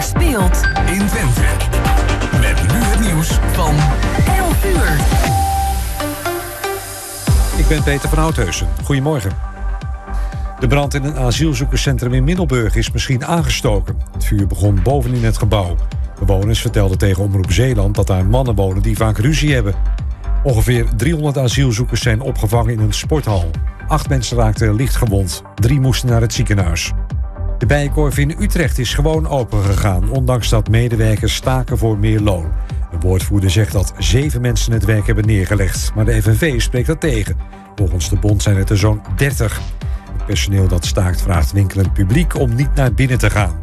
er speelt in Twente. Met nu het nieuws van 11 uur. Ik ben Peter van Oudheusen. Goedemorgen. De brand in een asielzoekerscentrum in Middelburg is misschien aangestoken. Het vuur begon bovenin het gebouw. Bewoners vertelden tegen Omroep Zeeland dat daar mannen wonen die vaak ruzie hebben. Ongeveer 300 asielzoekers zijn opgevangen in een sporthal. Acht mensen raakten licht gewond. Drie moesten naar het ziekenhuis. De bijenkorf in Utrecht is gewoon open gegaan, ondanks dat medewerkers staken voor meer loon. Een woordvoerder zegt dat zeven mensen het werk hebben neergelegd, maar de FNV spreekt dat tegen. Volgens de bond zijn het er zo'n 30. Het personeel dat staakt vraagt winkelend publiek om niet naar binnen te gaan.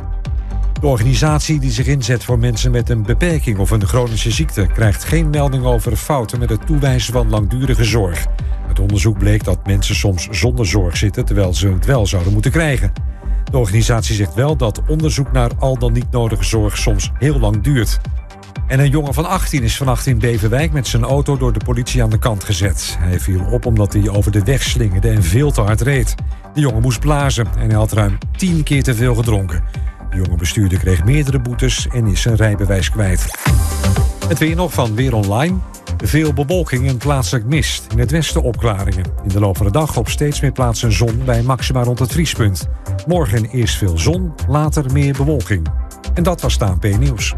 De organisatie die zich inzet voor mensen met een beperking of een chronische ziekte krijgt geen melding over fouten met het toewijzen van langdurige zorg. Het onderzoek bleek dat mensen soms zonder zorg zitten terwijl ze het wel zouden moeten krijgen. De organisatie zegt wel dat onderzoek naar al dan niet nodige zorg soms heel lang duurt. En een jongen van 18 is vannacht in Beverwijk met zijn auto door de politie aan de kant gezet. Hij viel op omdat hij over de weg slingerde en veel te hard reed. De jongen moest blazen en hij had ruim 10 keer te veel gedronken. De jonge bestuurder kreeg meerdere boetes en is zijn rijbewijs kwijt. Het weer nog van Weer Online. Veel bewolking en plaatselijk mist. In het westen opklaringen. In de loop van de dag op steeds meer plaatsen zon bij maxima rond het vriespunt. Morgen eerst veel zon, later meer bewolking. En dat was P Nieuws.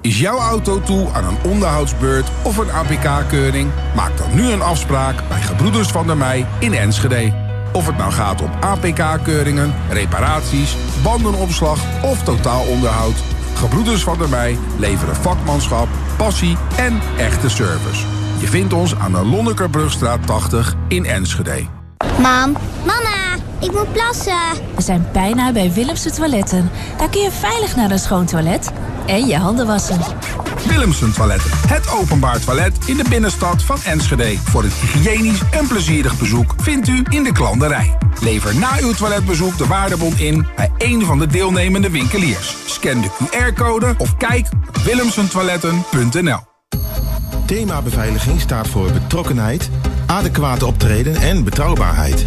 Is jouw auto toe aan een onderhoudsbeurt of een APK-keuring? Maak dan nu een afspraak bij Gebroeders van der Mei in Enschede. Of het nou gaat om APK-keuringen, reparaties, bandenopslag of totaalonderhoud. Gebroeders van der Mei leveren vakmanschap, passie en echte service. Je vindt ons aan de Lonnekerbrugstraat 80 in Enschede. Mam, mama, ik moet plassen. We zijn bijna bij Willemse Toiletten. Daar kun je veilig naar een schoon toilet en je handen wassen. Willemsen Toiletten, het openbaar toilet in de binnenstad van Enschede. Voor een hygiënisch en plezierig bezoek vindt u in de klanderij. Lever na uw toiletbezoek de waardebon in bij een van de deelnemende winkeliers. Scan de QR-code of kijk op willemsentoiletten.nl. Thema beveiliging staat voor betrokkenheid, adequate optreden en betrouwbaarheid.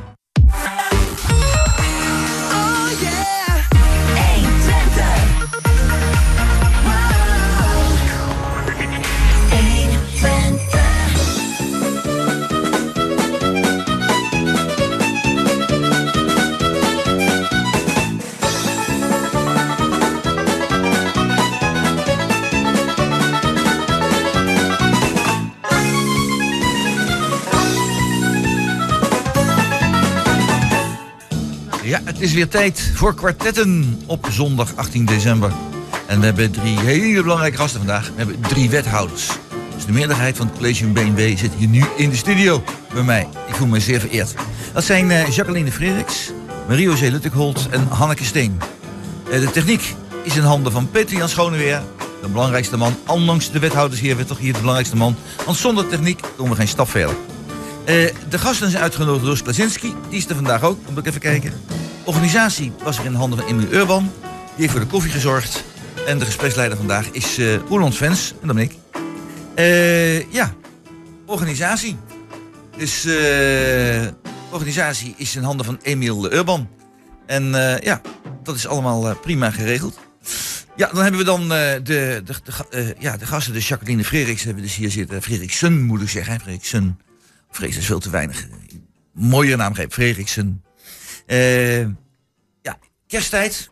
Het is weer tijd voor kwartetten op zondag 18 december. En we hebben drie hele belangrijke gasten vandaag. We hebben drie wethouders. Dus de meerderheid van het collegium BNW zit hier nu in de studio bij mij. Ik voel me zeer vereerd. Dat zijn uh, Jacqueline Frederiks, Marie-José Luttekholt en Hanneke Steen. Uh, de techniek is in handen van Peter Jan Schoneweer. De belangrijkste man, ondanks de wethouders hier, werd toch hier de belangrijkste man. Want zonder techniek komen we geen stap verder. Uh, de gasten zijn uitgenodigd door Klasinski. Die is er vandaag ook, moet ik even kijken organisatie was er in de handen van Emil Urban. Die heeft voor de koffie gezorgd. En de gespreksleider vandaag is uh, Roland Vens. En dan ben ik. Ja, organisatie. Dus uh, organisatie is in handen van Emil Urban. En ja, dat is allemaal prima geregeld. Ja, dan hebben we dan de, de, ja, de gasten, de Jacqueline Frederiks, hebben we dus hier zitten. Fredriksen moet ik zeggen, Fredriksen. Vrees is veel te weinig. Mooie naam geven, Fredriksen. Uh, ja, kersttijd.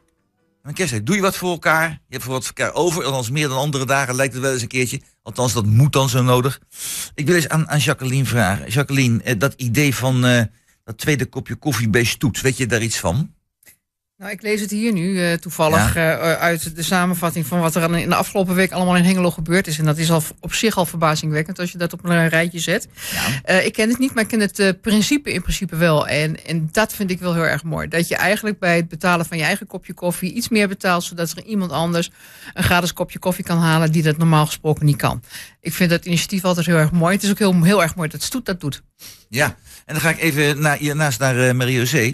Kersttijd doe je wat voor elkaar. Je hebt voor wat voor elkaar over. Althans, meer dan andere dagen lijkt het wel eens een keertje. Althans, dat moet dan zo nodig. Ik wil eens aan, aan Jacqueline vragen. Jacqueline, eh, dat idee van uh, dat tweede kopje koffie bij stoet, weet je daar iets van? Nou, ik lees het hier nu eh, toevallig Ja. eh, uit de samenvatting van wat er in de afgelopen week allemaal in Hengelo gebeurd is. En dat is al op zich al verbazingwekkend als je dat op een rijtje zet. Eh, ik ken het niet, maar ik ken het eh, principe in principe wel. En, en dat vind ik wel heel erg mooi. Dat je eigenlijk bij het betalen van je eigen kopje koffie iets meer betaalt, zodat er iemand anders een gratis kopje koffie kan halen die dat normaal gesproken niet kan. Ik vind dat initiatief altijd heel erg mooi. Het is ook heel, heel erg mooi dat Stoet dat doet. Ja, en dan ga ik even hiernaast naar eh Marie-José.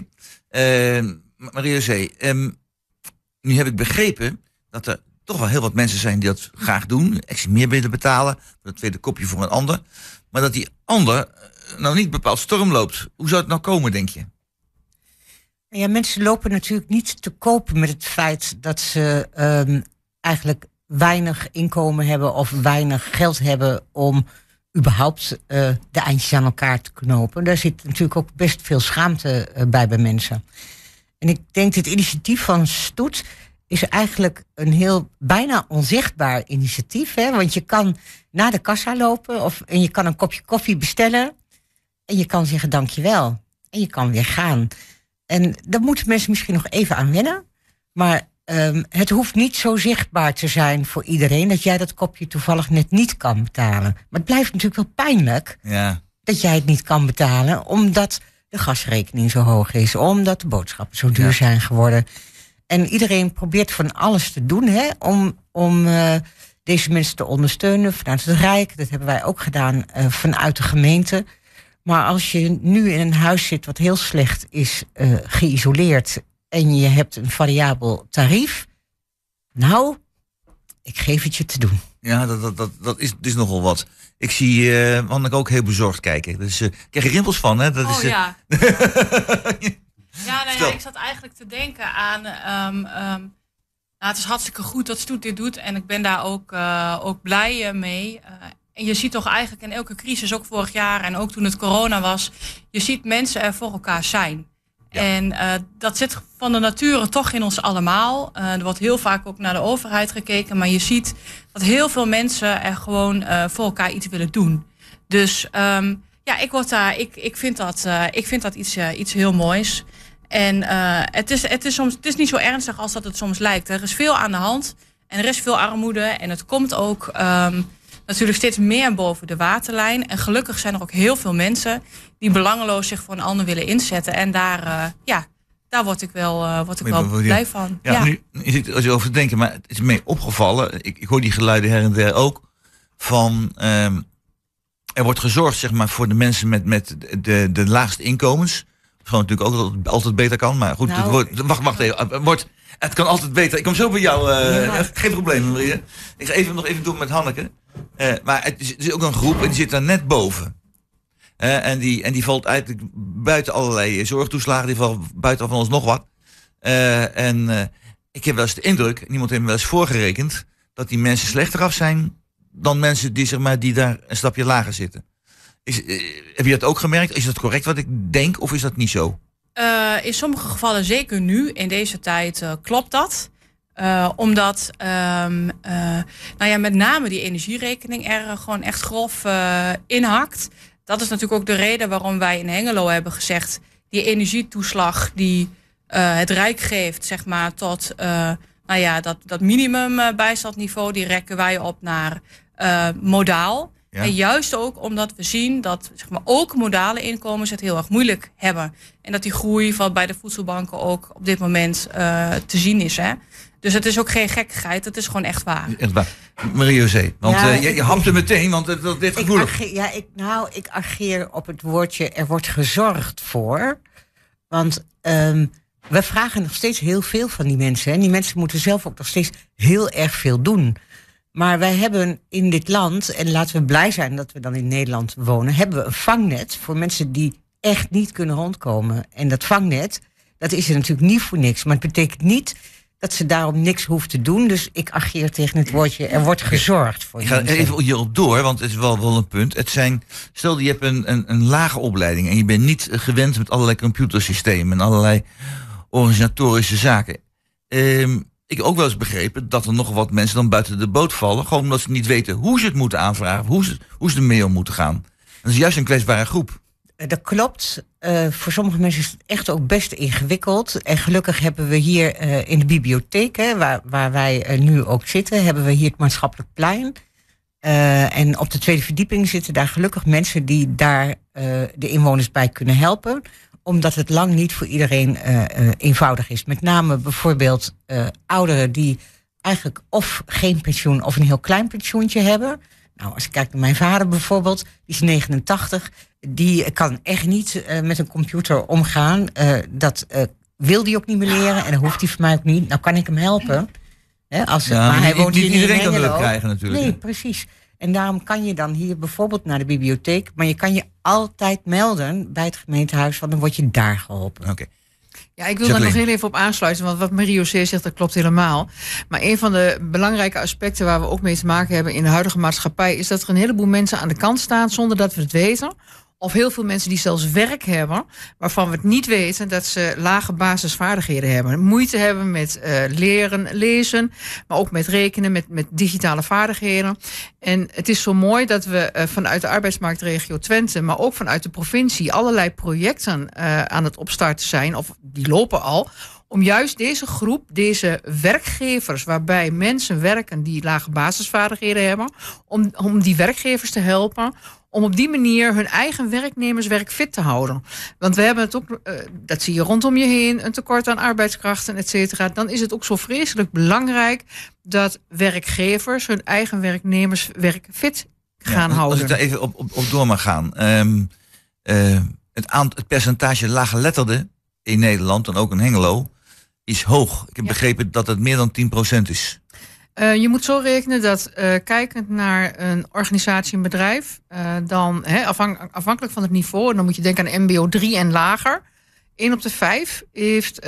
Eh, Marie-José, ehm, nu heb ik begrepen dat er toch wel heel wat mensen zijn die dat graag doen. Extra meer willen betalen, het tweede kopje voor een ander. Maar dat die ander eh, nou niet bepaald storm loopt. Hoe zou het nou komen, denk je? Ja, mensen lopen natuurlijk niet te kopen met het feit dat ze ehm, eigenlijk weinig inkomen hebben of weinig geld hebben om überhaupt eh, de eindjes aan elkaar te knopen. Daar zit natuurlijk ook best veel schaamte eh, bij bij mensen. En ik denk dit initiatief van Stoet is eigenlijk een heel bijna onzichtbaar initiatief. Hè? Want je kan naar de kassa lopen of, en je kan een kopje koffie bestellen. En je kan zeggen dankjewel. En je kan weer gaan. En daar moeten mensen misschien nog even aan wennen. Maar ehm, het hoeft niet zo zichtbaar te zijn voor iedereen dat jij dat kopje toevallig net niet kan betalen. Maar het blijft natuurlijk wel pijnlijk Ja, dat jij het niet kan betalen, omdat de gasrekening zo hoog is, omdat de boodschappen zo duur Ja. zijn geworden. En iedereen probeert van alles te doen hè, om, om eh, deze mensen te ondersteunen vanuit het Rijk. Dat hebben wij ook gedaan eh, vanuit de gemeente. Maar als je nu in een huis zit wat heel slecht is eh, geïsoleerd en je hebt een variabel tarief, nou, ik geef het je te doen. ja dat, dat, dat, dat is, dat is nogal wat. Ik zie eh Anneke ook heel bezorgd kijken. Dus eh, ik krijg er rimpels van, hè? Dat Oh is, eh, ja. Ja, nou ja, ik zat eigenlijk te denken aan. ehm, ehm, nou, het is hartstikke goed dat Stoet dit doet. En ik ben daar ook, ook blij mee. En je ziet toch eigenlijk in elke crisis, ook vorig jaar en ook toen het corona was, je ziet mensen er voor elkaar zijn. En eh, dat zit van de nature toch in ons allemaal. Eh, er wordt heel vaak ook naar de overheid gekeken, maar je ziet dat heel veel mensen er gewoon eh, voor elkaar iets willen doen. Dus ehm, ja, ik, word daar, ik, ik vind dat, ik vind dat iets, iets heel moois. En het, is, het, is soms, het is niet zo ernstig als dat het soms lijkt. Er is veel aan de hand en er is veel armoede. En het komt ook ehm, natuurlijk steeds meer boven de waterlijn. En gelukkig zijn er ook heel veel mensen die belangeloos zich voor een ander willen inzetten. En daar, eh, ja, daar word ik wel, eh, word ik wel blij van. Ja, Nu, is het, als je over denkt, maar het is me opgevallen. Ik, ik hoor die geluiden her en der ook. Van ehm, er wordt gezorgd zeg maar, voor de mensen met, met de, de laagste inkomens. Wat natuurlijk ook altijd, altijd beter kan. Maar goed, Nou, het wordt, wacht, wacht even. Het, wordt, het kan altijd beter. Ik kom zo bij jou. eh, Ja. Geen probleem, Maria. Ik ga even nog even doen met Hanneke. Eh, maar het is, ook een groep en die zit daar net boven. Eh, en, die, en die valt eigenlijk buiten allerlei zorgtoeslagen. Die valt buiten van ons nog wat. Eh, en ik heb wel eens de indruk, en iemand heeft me wel eens voorgerekend, dat die mensen slechter af zijn dan mensen die, zeg maar, die daar een stapje lager zitten. Is, heb je dat ook gemerkt? Is dat correct wat ik denk of is dat niet zo? In sommige gevallen, zeker nu, in deze tijd, klopt dat. Eh, omdat, ehm, eh, nou ja, met name die energierekening er eh, gewoon echt grof inhakt. Dat is natuurlijk ook de reden waarom wij in Hengelo hebben gezegd... die energietoeslag die het Rijk geeft, zeg maar, tot nou ja, dat, dat minimum bijstandniveau... die rekken wij op naar modaal. Ja. En juist ook omdat we zien dat zeg maar, ook modale inkomens het heel erg moeilijk hebben. En dat die groei van bij de voedselbanken ook op dit moment te zien is. Hè? Dus het is ook geen gekkigheid, het is gewoon echt waar. Echt waar. Marie-José, want eh, je, je hapte meteen, want het, dat dit Ik gevoelig. ja, ik, nou, ik ageer op het woordje er wordt gezorgd voor. Want ehm, we vragen nog steeds heel veel van die mensen. En die mensen moeten zelf ook nog steeds heel erg veel doen. Maar wij hebben in dit land, en laten we blij zijn dat we dan in Nederland wonen, hebben we een vangnet voor mensen die echt niet kunnen rondkomen. En dat vangnet, dat is er natuurlijk niet voor niks. Maar het betekent niet dat ze daarom niks hoeft te doen. Dus ik ageer tegen het woordje er wordt gezorgd voor Ik ga mensen. even hierop door, want het is wel, wel een punt. Het zijn, stel je hebt een, een, een lage opleiding en je bent niet gewend met allerlei computersystemen en allerlei organisatorische zaken. Ehm, ik heb ook wel eens begrepen dat er nog wat mensen dan buiten de boot vallen, gewoon omdat ze niet weten hoe ze het moeten aanvragen, hoe ze, hoe ze ermee om moeten gaan. Dat is juist een kwetsbare groep. Eh, dat klopt. Eh, voor sommige mensen is het echt ook best ingewikkeld. En gelukkig hebben we hier eh, in de bibliotheek, hè, waar, waar wij nu ook zitten, hebben we hier het maatschappelijk plein. En op de tweede verdieping zitten daar gelukkig mensen die daar de inwoners bij kunnen helpen. Omdat het lang niet voor iedereen eenvoudig is. Met name bijvoorbeeld ouderen die eigenlijk of geen pensioen of een heel klein pensioentje hebben. Nou, als ik kijk naar mijn vader bijvoorbeeld, die is 89. Die kan echt niet eh, met een computer omgaan. Eh, dat eh, wil die ook niet meer leren en dat hoeft hij voor mij ook niet. Nou kan ik hem helpen. Hè, als, Ja, maar, maar hij niet- woont niet hier in iedereen kan dat krijgen natuurlijk, Nee, hè? precies. En daarom kan je dan hier bijvoorbeeld naar de bibliotheek. Maar je kan je altijd melden bij het gemeentehuis. Want dan word je daar geholpen. Oké. Ja, ik wil daar nog Jacqueline. heel even op aansluiten, want wat Mario C. zegt, dat klopt helemaal. Maar een van de belangrijke aspecten waar we ook mee te maken hebben in de huidige maatschappij, is dat er een heleboel mensen aan de kant staan zonder dat we het weten. Of heel veel mensen die zelfs werk hebben, waarvan we het niet weten dat ze lage basisvaardigheden hebben. Moeite hebben met eh, leren, lezen, maar ook met rekenen, met, met digitale vaardigheden. En het is zo mooi dat we eh, vanuit de arbeidsmarktregio Twente, maar ook vanuit de provincie, allerlei projecten eh, aan het opstarten zijn, of die lopen al. Om juist deze groep, deze werkgevers, waarbij mensen werken die lage basisvaardigheden hebben, om, om die werkgevers te helpen om op die manier hun eigen werknemers werkfit te houden. Want we hebben het ook, eh, dat zie je rondom je heen, een tekort aan arbeidskrachten, et cetera. Dan is het ook zo vreselijk belangrijk dat werkgevers hun eigen werknemers werkfit gaan Ja, houden. Als ik daar even op, op, op door mag gaan. Ehm, eh, het, het percentage laaggeletterden in Nederland en ook in Hengelo is hoog. Ik heb begrepen dat het meer dan 10% is. Eh, je moet zo rekenen dat eh, kijkend naar een organisatie, een bedrijf, eh, dan afhankelijk van het niveau, en dan moet je denken aan MBO 3 en lager. 1 op de 5 heeft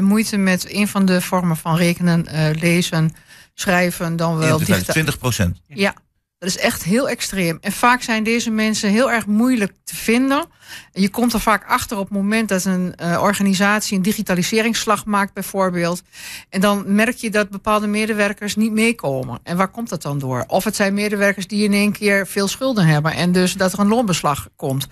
moeite met een van de vormen van rekenen, lezen, schrijven, dan wel digita- 20%. Ja, dat is echt heel extreem. En vaak zijn deze mensen heel erg moeilijk te vinden. Je komt er vaak achter op het moment dat een eh, organisatie een digitaliseringsslag maakt, bijvoorbeeld. En dan merk je dat bepaalde medewerkers niet meekomen. En waar komt dat dan door? Of het zijn medewerkers die in één keer veel schulden hebben en dus dat er een loonbeslag komt.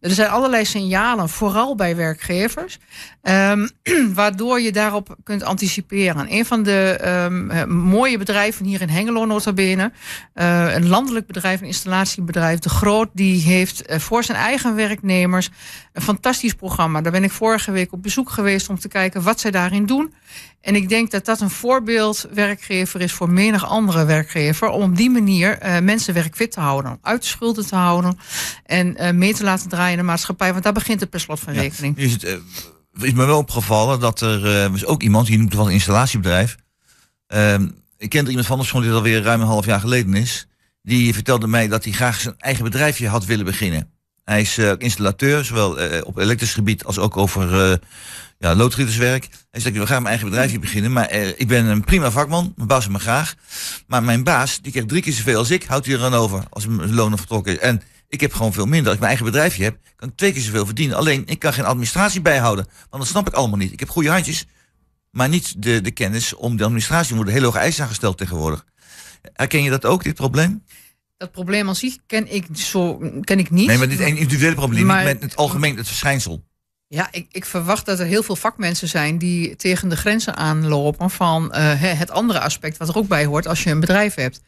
Er zijn allerlei signalen, vooral bij werkgevers, ehm, waardoor je daarop kunt anticiperen. Een van de ehm, eh, mooie bedrijven hier in Hengelo, nota bene, eh, een landelijk bedrijf, een installatiebedrijf, De Groot, die heeft voor zijn eigen werknemers een fantastisch programma. Daar ben ik vorige week op bezoek geweest om te kijken wat zij daarin doen. En ik denk dat dat een voorbeeld werkgever is voor menig andere werkgever. Om op die manier eh, mensen werkfit te houden. Uit de schulden te houden. En eh, mee te laten draaien in de maatschappij. Want daar begint het per slot van rekening. Is, het, eh, is me wel opgevallen dat er was ook iemand, die noemt van een installatiebedrijf. Ehm, ik ken er iemand van, schoon dit alweer ruim een half jaar geleden is. Die vertelde mij dat hij graag zijn eigen bedrijfje had willen beginnen. Hij is eh, installateur, zowel eh, op elektrisch gebied als ook over eh ja, loodgieterswerk. Hij zegt, wil graag mijn eigen bedrijfje beginnen, maar eh, ik ben een prima vakman, mijn baas me graag. Maar mijn baas, die krijgt drie keer zoveel als ik, houdt hij er aan over als mijn loon vertrokken is. En ik heb gewoon veel minder. Als ik mijn eigen bedrijfje heb, kan ik twee keer zoveel verdienen. Alleen, ik kan geen administratie bijhouden, want dat snap ik allemaal niet. Ik heb goede handjes, maar niet de, de kennis om de administratie. Er worden hele hoge eisen aangesteld tegenwoordig. Herken je dat ook, dit probleem? Dat probleem als zich ken ik, zo, ken ik niet. Nee, maar dit individuele probleem, Maar- niet met het algemeen, het verschijnsel. Ja, ik, ik verwacht dat er heel veel vakmensen zijn die tegen de grenzen aanlopen van eh, het andere aspect wat er ook bij hoort als je een bedrijf hebt.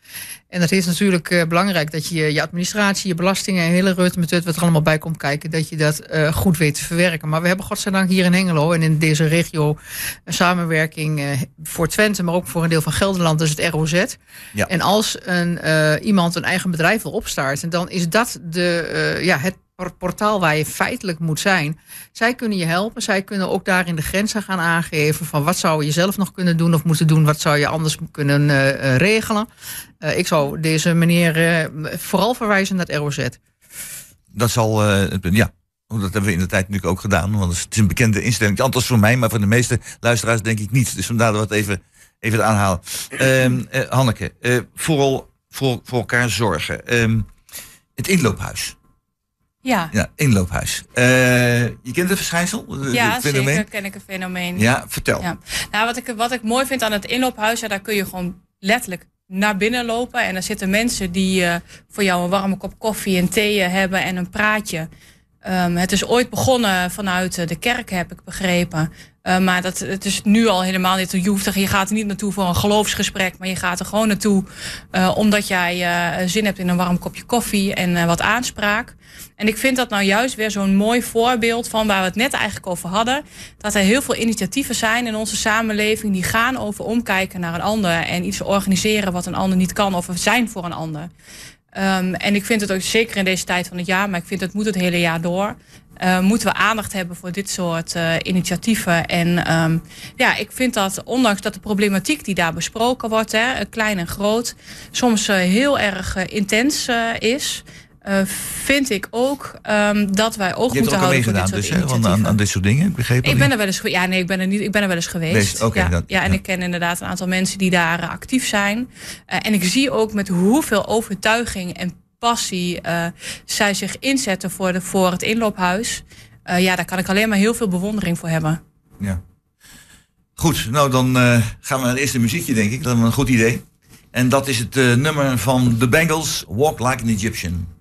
En dat is natuurlijk eh, belangrijk dat je je administratie, je belastingen en hele reut met wat er allemaal bij komt kijken, dat je dat eh, goed weet te verwerken. Maar we hebben godzijdank hier in Hengelo en in deze regio een samenwerking voor Twente, maar ook voor een deel van Gelderland, dus het ROZ. Ja. En als een, iemand een eigen bedrijf wil opstarten, dan is dat de, ja, het portaal waar je feitelijk moet zijn. Zij kunnen je helpen. Zij kunnen ook daarin de grenzen gaan aangeven van wat zou je zelf nog kunnen doen of moeten doen. Wat zou je anders kunnen eh, eh, regelen. Eh, ik zou deze meneer vooral verwijzen naar het ROZ. Dat zal, ja, dat hebben we in de tijd natuurlijk ook gedaan. Want het is een bekende instelling. Althans voor mij, maar voor de meeste luisteraars denk ik niet. Dus vandaar dat we het even, even aanhalen. Ehm, eh, Hanneke, vooral voor, voor elkaar zorgen. Ehm, het inloophuis. Ja, Ja, inloophuis. Eh, je kent het verschijnsel? Het ja fenomeen? zeker ken ik een fenomeen. Ja, vertel. Ja. Nou, wat ik, wat ik mooi vind aan het inloophuis, ja, daar kun je gewoon letterlijk naar binnen lopen. En er zitten mensen die eh, voor jou een warme kop koffie en thee eh, hebben en een praatje. Ehm, het is ooit begonnen vanuit eh, de kerk, heb ik begrepen. Eh, maar dat, het is nu al helemaal niet. Je, hoeft er, je gaat er niet naartoe voor een geloofsgesprek, maar je gaat er gewoon naartoe eh, omdat jij eh, zin hebt in een warm kopje koffie en wat aanspraak. En ik vind dat nou juist weer zo'n mooi voorbeeld van waar we het net eigenlijk over hadden. Dat er heel veel initiatieven zijn in onze samenleving die gaan over omkijken naar een ander en iets organiseren wat een ander niet kan of zijn voor een ander. Ehm, en ik vind het ook zeker in deze tijd van het jaar, maar ik vind het moet het hele jaar door. eh, moeten we aandacht hebben voor dit soort eh, initiatieven. En ehm, ja, ik vind dat ondanks dat de problematiek die daar besproken wordt, hè, eh, klein en groot, soms eh, heel erg intens is. Eh, vind ik ook ehm, dat wij oog Je moeten houden voor dit meegedaan soort dus, aan, aan, aan dit soort dingen, begrepen? Ik ben er wel eens geweest. Ja, nee, ik ben er niet. Ik ben er wel eens geweest. Oké, ja, dat- ja, en ja. ik ken inderdaad een aantal mensen die daar eh, actief zijn. Eh, en ik zie ook met hoeveel overtuiging en passie zij zich inzetten voor, de, voor het inloophuis. Ja, daar kan ik alleen maar heel veel bewondering voor hebben. Ja. Goed, nou dan gaan we naar het eerste muziekje, denk ik. Dat is een goed idee. En dat is het nummer van The Bengals, Walk Like an Egyptian.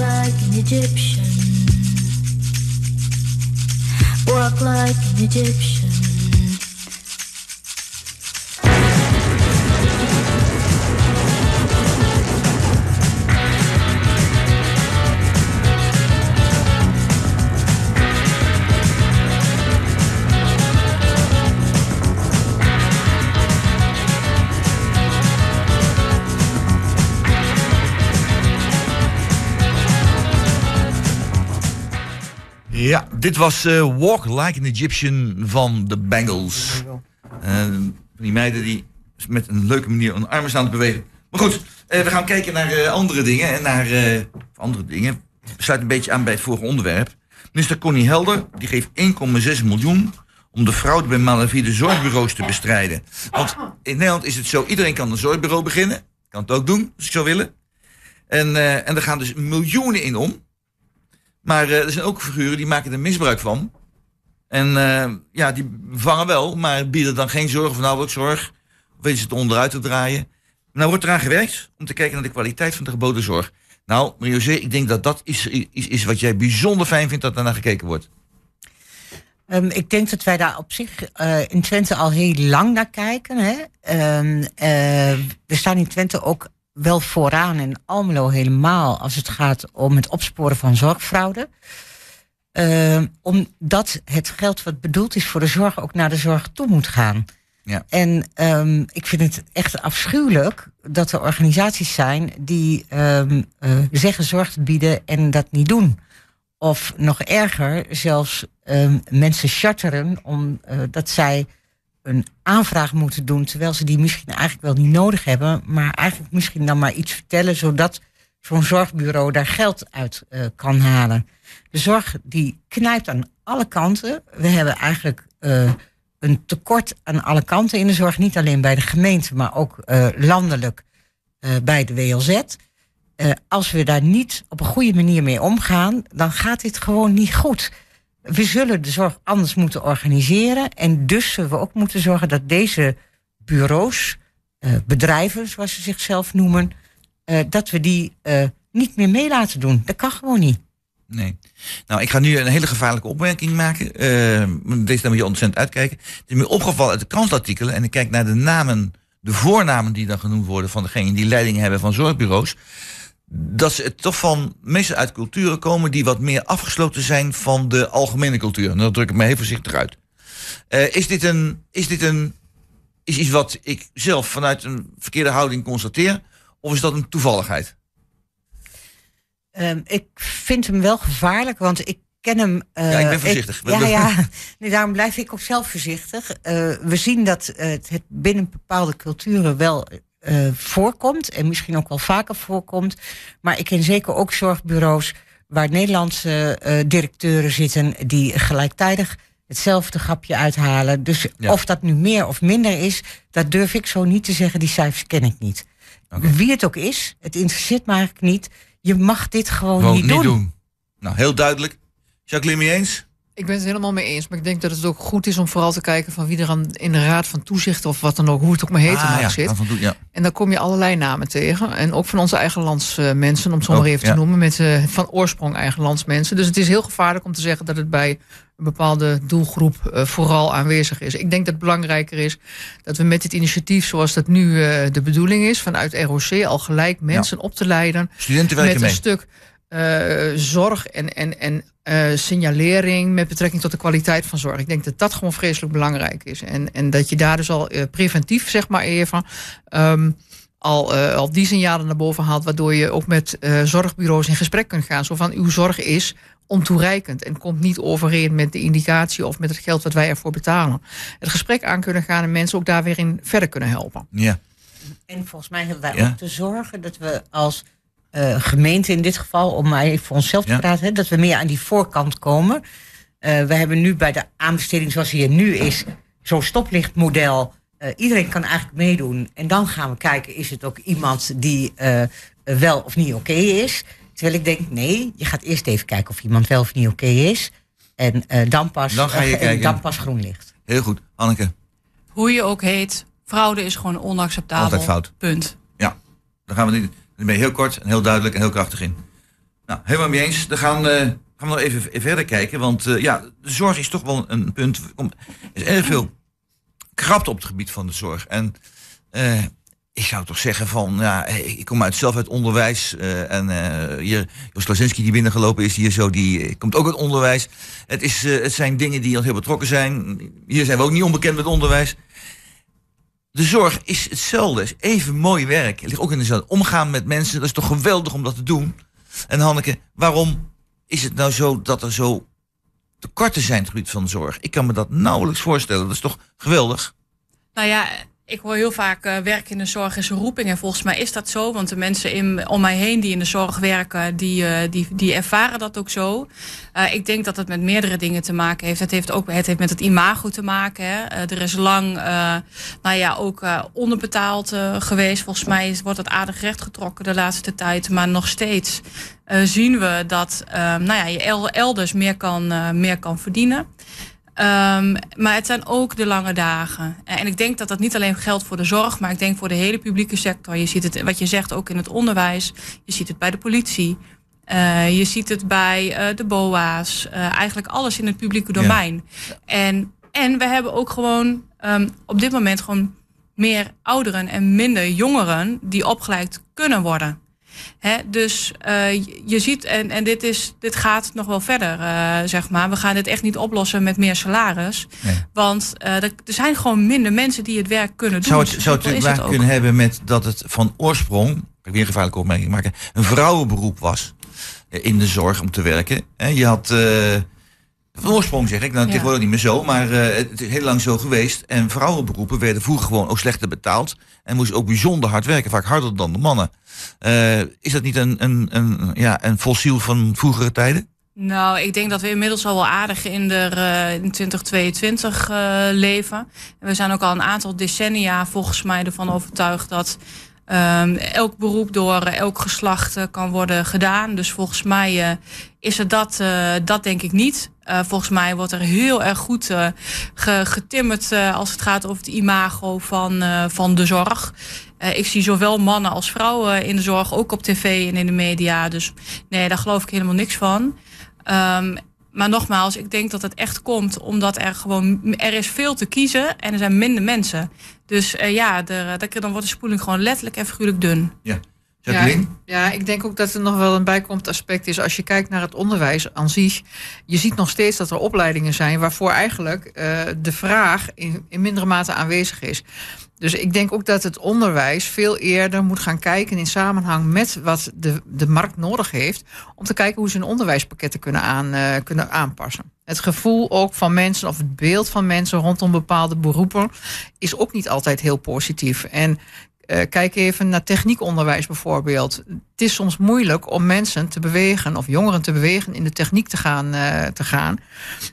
Like an Egyptian. Walk like an Egyptian. Dit was eh, Walk Like an Egyptian van de Bengals. Eh, die meiden die met een leuke manier hun armen staan te bewegen. Maar goed, eh, we gaan kijken naar andere dingen. En naar andere dingen. Sluit een beetje aan bij het vorige onderwerp. Minister Connie Helder die geeft 1,6 miljoen om de fraude bij malafide zorgbureaus te bestrijden. Want in Nederland is het zo, iedereen kan een zorgbureau beginnen. Kan het ook doen, als ik zou willen. En, en er gaan dus miljoenen in om. Maar eh, er zijn ook figuren die maken er misbruik van. En eh, ja, die vangen wel, maar bieden dan geen zorg of nauwelijks zorg. Of weten ze het onderuit te draaien. Nou wordt eraan gewerkt om te kijken naar de kwaliteit van de geboden zorg. Nou, Marie-José, ik denk dat dat is, is, is wat jij bijzonder fijn vindt dat naar gekeken wordt. Ehm, ik denk dat wij daar op zich eh, in Twente al heel lang naar kijken. Hè? Ehm, eh, we staan in Twente ook wel vooraan en Almelo helemaal als het gaat om het opsporen van zorgfraude. Ehm, omdat het geld wat bedoeld is voor de zorg ook naar de zorg toe moet gaan. Ja. En ehm, ik vind het echt afschuwelijk dat er organisaties zijn die ehm, eh, zeggen zorg te bieden en dat niet doen. Of nog erger, zelfs mensen charteren omdat dat zij een aanvraag moeten doen, terwijl ze die misschien eigenlijk wel niet nodig hebben, maar eigenlijk misschien dan maar iets vertellen, zodat zo'n zorgbureau daar geld uit eh, kan halen. De zorg die knijpt aan alle kanten. We hebben eigenlijk eh, een tekort aan alle kanten in de zorg. Niet alleen bij de gemeente, maar ook eh, landelijk bij de WLZ. Als we daar niet op een goede manier mee omgaan, dan gaat dit gewoon niet goed. We zullen de zorg anders moeten organiseren. En dus zullen we ook moeten zorgen dat deze bureaus, eh, bedrijven zoals ze zichzelf noemen, eh, dat we die eh, niet meer mee laten doen. Dat kan gewoon niet. Nee. Nou, ik ga nu een hele gevaarlijke opmerking maken. Deze moet je ontzettend uitkijken. Het is me opgevallen uit de krantartikelen. En ik kijk naar de namen, de voornamen die dan genoemd worden van degenen die leiding hebben van zorgbureaus. Dat ze toch van meestal uit culturen komen die wat meer afgesloten zijn van de algemene cultuur. En dat druk ik me heel voorzichtig uit. Eh, is dit een, is dit een, is iets wat ik zelf vanuit een verkeerde houding constateer? Of is dat een toevalligheid? Ehm, ik vind hem wel gevaarlijk, want ik ken hem. eh, Ja, ik ben voorzichtig. ja, ja. Nee, daarom blijf ik ook zelf voorzichtig. Eh, we zien dat eh, het binnen bepaalde culturen wel eh, voorkomt en misschien ook wel vaker voorkomt. Maar ik ken zeker ook zorgbureaus waar Nederlandse eh, directeuren zitten die gelijktijdig hetzelfde grapje uithalen. Dus Ja. of dat nu meer of minder is, dat durf ik zo niet te zeggen. Die cijfers ken ik niet. Wie het ook is, het interesseert me eigenlijk niet. Je mag dit gewoon Gewoon niet, doen. Nou, heel duidelijk. Jacqueline, mee eens? Ik ben het helemaal mee eens. Maar ik denk dat het ook goed is om vooral te kijken van wie er aan, in de raad van toezicht of wat dan ook, hoe het ook maar heet, Ah, ja, zit. Ja. En dan kom je allerlei namen tegen. En ook van onze eigen landsmensen, om het zo maar even ja. te noemen. Met eh, van oorsprong eigen landsmensen. Dus het is heel gevaarlijk om te zeggen dat het bij een bepaalde doelgroep eh, vooral aanwezig is. Ik denk dat het belangrijker is dat we met dit initiatief, zoals dat nu eh, de bedoeling is, vanuit ROC al gelijk mensen op te leiden. Studenten werken met mee. een stuk eh, zorg en, en, en eh, signalering met betrekking tot de kwaliteit van zorg. Ik denk dat dat gewoon vreselijk belangrijk is. En, en dat je daar dus al eh, preventief, zeg maar even, ehm, al, eh, al die signalen naar boven haalt, waardoor je ook met eh, zorgbureaus in gesprek kunt gaan. Zo van, uw zorg is ontoereikend en komt niet overeen met de indicatie of met het geld wat wij ervoor betalen. Het gesprek aan kunnen gaan en mensen ook daar weer in verder kunnen helpen. Ja. En volgens mij hebben wij Ja. ook te zorgen dat we als eh, gemeente in dit geval, om maar even voor onszelf te Ja. praten, hè, dat we meer aan die voorkant komen. Eh, we hebben nu bij de aanbesteding zoals die er nu is, zo'n stoplichtmodel. Eh, iedereen kan eigenlijk meedoen. En dan gaan we kijken, is het ook iemand die eh, wel of niet oké is? Terwijl ik denk, nee, je gaat eerst even kijken of iemand wel of niet oké is. En eh, dan, pas, Dan ga je kijken. dan pas groen licht. Heel goed. Anneke, Hoe je ook heet, fraude is gewoon onacceptabel. altijd fout. Punt. Ja, dan gaan we niet. Dan ben je heel kort en heel duidelijk en heel krachtig in. Nou, helemaal mee eens. Dan gaan, eh, gaan we nog even verder kijken. Want eh, ja, de zorg is toch wel een punt. Er is erg veel krapte op het gebied van de zorg. En eh, ik zou toch zeggen van, ja, ik kom uit, zelf uit onderwijs. eh, en eh hier, Jos Klasinski die binnengelopen is hier zo, die komt ook uit onderwijs. Het, is, het zijn dingen die ons heel betrokken zijn. Hier zijn we ook niet onbekend met onderwijs. De zorg is hetzelfde, even mooi werk. Het ligt ook in dezelfde omgaan met mensen. Dat is toch geweldig om dat te doen. En Hanneke, waarom is het nou zo dat er zo tekorten zijn het gebied van zorg? Ik kan me dat nauwelijks voorstellen. Dat is toch geweldig? Nou ja, ik hoor heel vaak eh, werk in de zorg is een roeping. En volgens mij is dat zo. Want de mensen in, om mij heen die in de zorg werken, die, eh, die, die ervaren dat ook zo. Eh, ik denk dat het met meerdere dingen te maken heeft. Het heeft ook het heeft met het imago te maken. Er is lang nou ja, ook onderbetaald geweest. Volgens mij wordt het aardig rechtgetrokken de laatste tijd. Maar nog steeds zien we dat nou ja, je el- elders meer kan, meer kan verdienen. Ehm, maar het zijn ook de lange dagen. En ik denk dat dat niet alleen geldt voor de zorg, maar ik denk voor de hele publieke sector. Je ziet het, wat je zegt, ook in het onderwijs. Je ziet het bij de politie. Eh, je ziet het bij eh, de BOA's. Eh, eigenlijk alles in het publieke domein. En, en we hebben ook gewoon ehm, op dit moment gewoon meer ouderen en minder jongeren die opgeleid kunnen worden. Hè, dus eh, je- ziet, en, en dit, is, dit gaat nog wel verder, eh, zeg maar. We gaan dit echt niet oplossen met meer salaris. Want eh, er, er zijn gewoon minder mensen die het werk kunnen doen. Zou het, Zo zou het kunnen hebben met dat het van oorsprong, ik weer een gevaarlijke opmerking maken, een vrouwenberoep was in de zorg om te werken. En je had, van oorsprong zeg ik, nou Ja. tegenwoordig niet meer zo, maar eh, het is heel lang zo geweest. En vrouwenberoepen werden vroeger gewoon ook slechter betaald en moesten ook bijzonder hard werken, vaak harder dan de mannen. Eh, is dat niet een, een, een, ja, een fossiel van vroegere tijden? Nou, ik denk dat we inmiddels al wel aardig in de eh, in 2022 eh, leven. En we zijn ook al een aantal decennia volgens mij ervan overtuigd dat ehm, elk beroep door eh, elk geslacht eh, kan worden gedaan. Dus volgens mij eh, is het dat, dat denk ik niet. Volgens mij wordt er heel erg goed ge- getimmerd als het gaat over het imago van, van de zorg. Ik zie zowel mannen als vrouwen in de zorg, ook op tv en in de media. Dus nee, daar geloof ik helemaal niks van. Ehm, maar nogmaals, ik denk dat het echt komt omdat er gewoon er is veel te kiezen en er zijn minder mensen. Dus eh, ja, er, er- dan wordt de spoeling gewoon letterlijk en figuurlijk dun. Ja. Ja, ja, ik denk ook dat er nog wel een bijkomend aspect is. Als je kijkt naar het onderwijs aan zich. Je ziet nog steeds dat er opleidingen zijn waarvoor eigenlijk eh, de vraag in, in mindere mate aanwezig is. Dus ik denk ook dat het onderwijs veel eerder moet gaan kijken in samenhang met wat de, de markt nodig heeft. Om te kijken hoe ze hun onderwijspakketten kunnen, aan, eh, kunnen aanpassen. Het gevoel ook van mensen of het beeld van mensen rondom bepaalde beroepen is ook niet altijd heel positief. En eh, kijk even naar techniekonderwijs bijvoorbeeld. Het is soms moeilijk om mensen te bewegen of jongeren te bewegen in de techniek te gaan, eh, te gaan.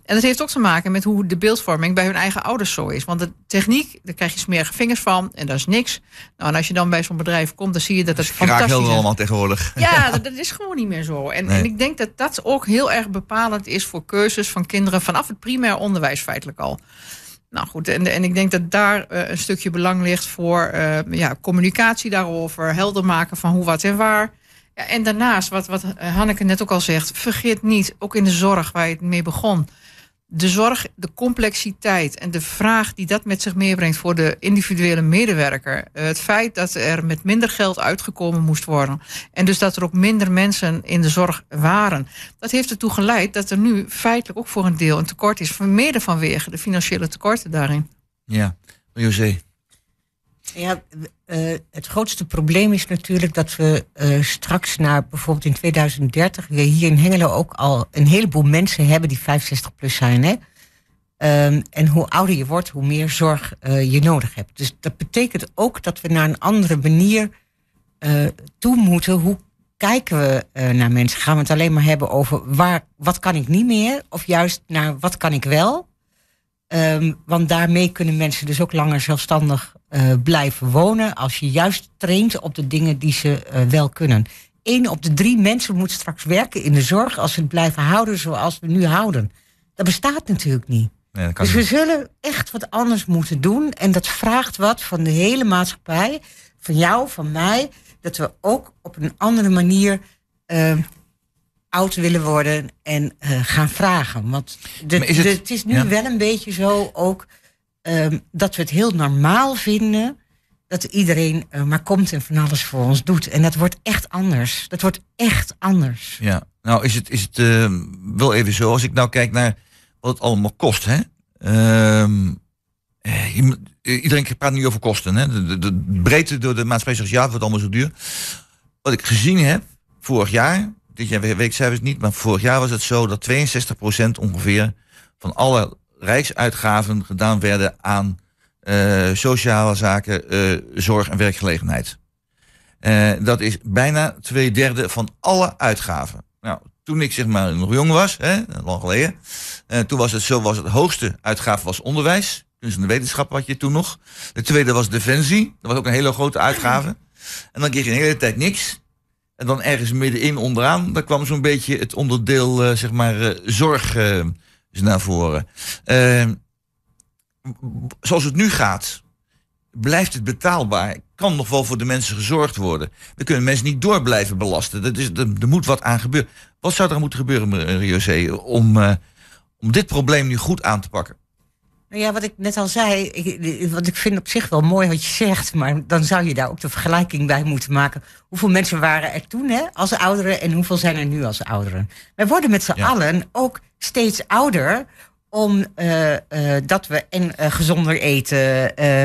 En dat heeft ook te maken met hoe de beeldvorming bij hun eigen ouders zo is. Want de techniek, daar krijg je smerige vingers van en dat is niks. Nou, en als je dan bij zo'n bedrijf komt, dan zie je dat het Graag fantastisch heel is. allemaal tegenwoordig. Ja, dat, dat is gewoon niet meer zo. En, Nee. en ik denk dat dat ook heel erg bepalend is voor keuzes van kinderen vanaf het primair onderwijs feitelijk al. Nou goed, en, en ik denk dat daar eh, een stukje belang ligt voor eh, ja, communicatie daarover, helder maken van hoe, wat en waar. Ja, en daarnaast, wat, wat Hanneke net ook al zegt, vergeet niet, ook in de zorg waar je het mee begon, de zorg, de complexiteit en de vraag die dat met zich meebrengt voor de individuele medewerker. Eh, Het feit dat er met minder geld uitgekomen moest worden. En dus dat er ook minder mensen in de zorg waren. Dat heeft ertoe geleid dat er nu feitelijk ook voor een deel een tekort is. Mede vanwege de financiële tekorten daarin. Ja, José. Ja, eh, het grootste probleem is natuurlijk dat we eh, straks naar bijvoorbeeld in 2030 weer hier in Hengelo ook al een heleboel mensen hebben die 65 plus zijn. Hè? Ehm, en hoe ouder je wordt, hoe meer zorg eh, je nodig hebt. Dus dat betekent ook dat we naar een andere manier toe moeten. Hoe kijken we naar mensen? Gaan we het alleen maar hebben over waar, wat kan ik niet meer? Of juist naar wat kan ik wel? Ehm, want daarmee kunnen mensen dus ook langer zelfstandig eh, blijven wonen. Als je juist traint op de dingen die ze eh, wel kunnen. Eén op de drie mensen moet straks werken in de zorg als we het blijven houden zoals we nu houden. Dat bestaat natuurlijk niet. Nee, Dus we zullen echt wat anders moeten doen. En dat vraagt wat van de hele maatschappij. Van jou, van mij. Dat we ook op een andere manier eh, oud willen worden en eh, gaan vragen. Want de, is het- de- het is nu ja. wel een beetje zo ook ehm, dat we het heel normaal vinden dat iedereen eh, maar komt en van alles voor ons doet. En dat wordt echt anders. Dat wordt echt anders. Ja, nou is het, is het eh, wel even zo. Als ik nou kijk naar wat het allemaal kost. Hè? Ehm, eh, je iedereen praat nu over kosten. Hè? De, de, de breedte door de maatschappij zegt ja, het wordt allemaal zo duur. Wat ik gezien heb vorig jaar, dit jaar weet ik cijfers niet, maar vorig jaar was het zo dat 62% ongeveer van alle rijksuitgaven gedaan werden aan eh, sociale zaken, eh, zorg en werkgelegenheid. Eh, dat is bijna twee derde van alle uitgaven. Nou, toen ik zeg maar nog jong was, hè, lang geleden, toen was het zo, was het hoogste uitgave was onderwijs. In de wetenschap had je toen nog. De tweede was defensie. Dat was ook een hele grote uitgave. En dan kreeg je een hele tijd niks. En dan ergens middenin onderaan, daar kwam zo'n beetje het onderdeel, eh, zeg maar, eh, zorg eh, naar voren. Eh, zoals het nu gaat, blijft het betaalbaar. Kan nog wel voor de mensen gezorgd worden. We kunnen mensen niet door blijven belasten. Dat is, er, er moet wat aan gebeuren. Wat zou er moeten gebeuren, meneer José, om, om dit probleem nu goed aan te pakken? Nou ja, wat ik net al zei, ik, want ik vind op zich wel mooi wat je zegt, maar dan zou je daar ook de vergelijking bij moeten maken. Hoeveel mensen waren er toen hè, als ouderen en hoeveel zijn er nu als ouderen? Wij worden met z'n allen ook steeds ouder, omdat dat we en eh, gezonder eten, eh,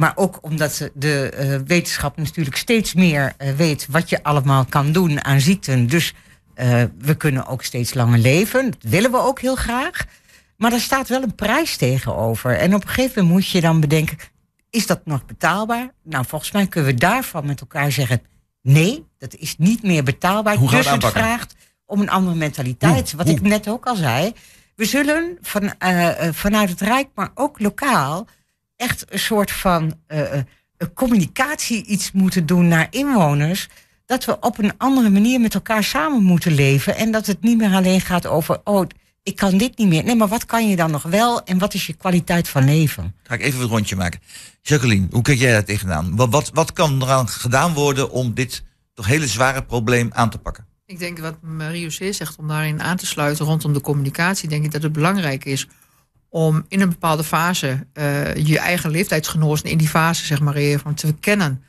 maar ook omdat de eh, wetenschap natuurlijk steeds meer eh, weet wat je allemaal kan doen aan ziekten. Dus eh, we kunnen ook steeds langer leven. Dat willen we ook heel graag. Maar daar staat wel een prijs tegenover. En op een gegeven moment moet je dan bedenken: is dat nog betaalbaar? Nou, volgens mij kunnen we daarvan met elkaar zeggen: nee, dat is niet meer betaalbaar. Hoe dus het vraagt om een andere mentaliteit. Hoe? Wat Hoe? ik net ook al zei. We zullen van, eh, eh, vanuit het Rijk, maar ook lokaal, echt een soort van eh, communicatie iets moeten doen naar inwoners. Dat we op een andere manier met elkaar samen moeten leven. En dat het niet meer alleen gaat over, oh, ik kan dit niet meer. Nee, maar wat kan je dan nog wel en wat is je kwaliteit van leven? Ga ik even een rondje maken. Jacqueline, hoe kijk jij daar tegenaan? Wat, wat, wat kan eraan gedaan worden om dit toch hele zware probleem aan te pakken? Ik denk wat Mario C. zegt, om daarin aan te sluiten rondom de communicatie, denk ik dat het belangrijk is om in een bepaalde fase eh, je eigen leeftijdsgenoten in die fase zeg maar even te kennen.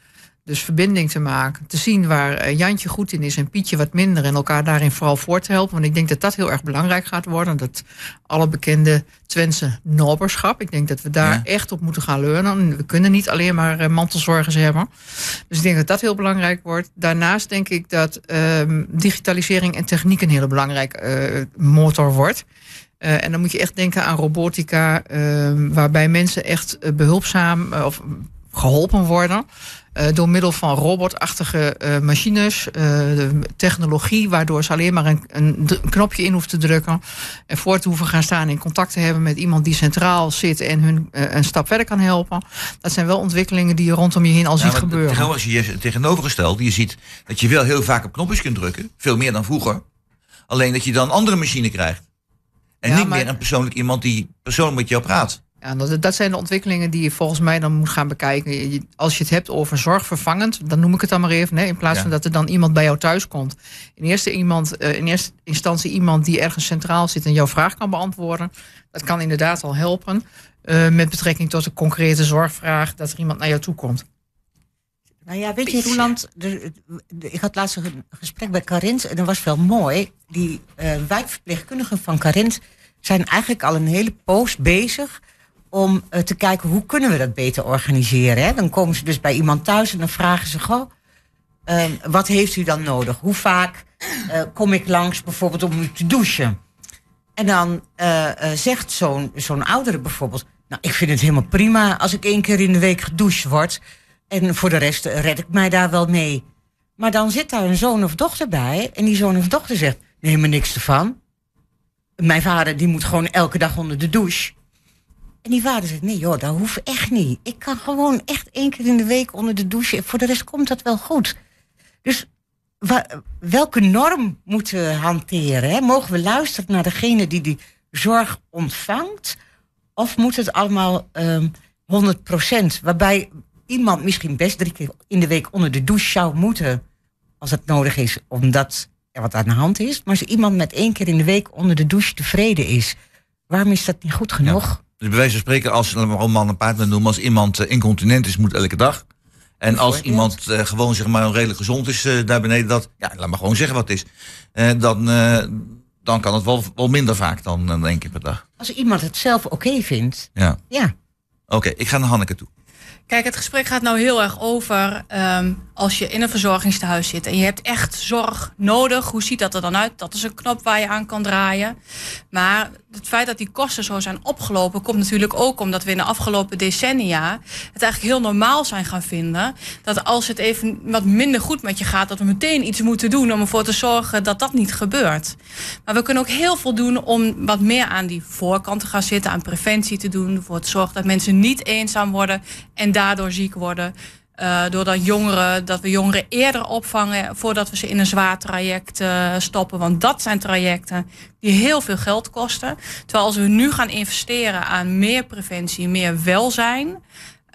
Dus verbinding te maken, te zien waar eh, Jantje goed in is en Pietje wat minder en elkaar daarin vooral voor te helpen. Want ik denk dat dat heel erg belangrijk gaat worden. Dat alle bekende Twentse noberschap, ik denk dat we daar Ja. echt op moeten gaan leunen. We kunnen niet alleen maar eh, mantelzorgers hebben. Dus ik denk dat dat heel belangrijk wordt. Daarnaast denk ik dat ehm, digitalisering en techniek een hele belangrijke eh, motor wordt. En dan moet je echt denken aan robotica, ehm, waarbij mensen echt eh, behulpzaam eh, of geholpen worden. eh, door middel van robotachtige eh, machines, eh, de technologie, waardoor ze alleen maar een, een, knopje in hoeft te drukken. En voor te hoeven gaan staan in contact te hebben met iemand die centraal zit en hun een stap verder kan helpen. Dat zijn wel ontwikkelingen die je rondom je heen al Ja, ziet gebeuren. Zie je tegenovergesteld. Je ziet dat je wel heel vaak op knopjes kunt drukken. Veel meer dan vroeger. Alleen dat je dan andere machine krijgt. En Ja, niet maar- meer een persoonlijk iemand die persoonlijk met jou praat. Ja, dat, dat zijn de ontwikkelingen die je volgens mij dan moet gaan bekijken. Je- Als je het hebt over zorgvervangend, dan noem ik het dan maar even. Hè, in plaats Ja. van dat er dan iemand bij jou thuis komt. In eerste, iemand, eh, in eerste instantie iemand die ergens centraal zit en jouw vraag kan beantwoorden. Dat kan inderdaad al helpen. eh, met betrekking tot een concrete zorgvraag, dat er iemand naar jou toe komt. Nou ja, weet je, Roland, de- de- ik had laatst een gesprek bij Carint en dat was wel mooi. Die eh, wijkverpleegkundigen van Carint zijn eigenlijk al een hele poos bezig om eh, te kijken hoe kunnen we dat beter organiseren. Hè? Dan komen ze dus bij iemand thuis en dan vragen ze, goh, eh, wat heeft u dan nodig? Hoe vaak eh, kom ik langs bijvoorbeeld om u te douchen? En dan eh, zegt zo'n zo'n oudere bijvoorbeeld... nou, ik vind het helemaal prima als ik één keer in de week gedoucht word... en voor de rest red ik mij daar wel mee. Maar dan zit daar een zoon of dochter bij... en die zoon of dochter zegt, nee, maar niks ervan. Mijn vader die moet gewoon elke dag onder de douche. En die vader zegt, nee joh, dat hoeft echt niet. Ik kan gewoon echt één keer in de week onder de douche... voor de rest komt dat wel goed. Dus welke norm moeten we hanteren? Hè? Mogen we luisteren naar degene die die zorg ontvangt? Of moet het allemaal ehm 100%? Waarbij iemand misschien best drie keer in de week onder de douche zou moeten... als het nodig is, omdat er wat aan de hand is. Maar als iemand met één keer in de week onder de douche tevreden is... waarom is dat niet goed genoeg? Dus bij wijze van spreken, als een man een partner noemen, als iemand eh, incontinent is, moet elke dag. En als iemand eh, gewoon zeg maar redelijk gezond is eh, daar beneden, dat, ja, laat maar gewoon zeggen wat het is. Dan, dan kan het wel, wel minder vaak dan, dan één keer per dag. Als iemand het zelf oké vindt, Ja. ja. Oké, ik ga naar Hanneke toe. Kijk, het gesprek gaat nou heel erg over ehm, als je in een verzorgingstehuis zit en je hebt echt zorg nodig. Hoe ziet dat er dan uit? Dat is een knop waar je aan kan draaien. Maar het feit dat die kosten zo zijn opgelopen, komt natuurlijk ook omdat we in de afgelopen decennia het eigenlijk heel normaal zijn gaan vinden. Dat als het even wat minder goed met je gaat, dat we meteen iets moeten doen om ervoor te zorgen dat dat niet gebeurt. Maar we kunnen ook heel veel doen om wat meer aan die voorkant te gaan zitten, aan preventie te doen. Ervoor te zorgen dat mensen niet eenzaam worden en daardoor ziek worden. Uh, doordat jongeren, dat we jongeren eerder opvangen voordat we ze in een zwaar traject uh, stoppen. Want dat zijn trajecten die heel veel geld kosten. Terwijl als we nu gaan investeren aan meer preventie, meer welzijn.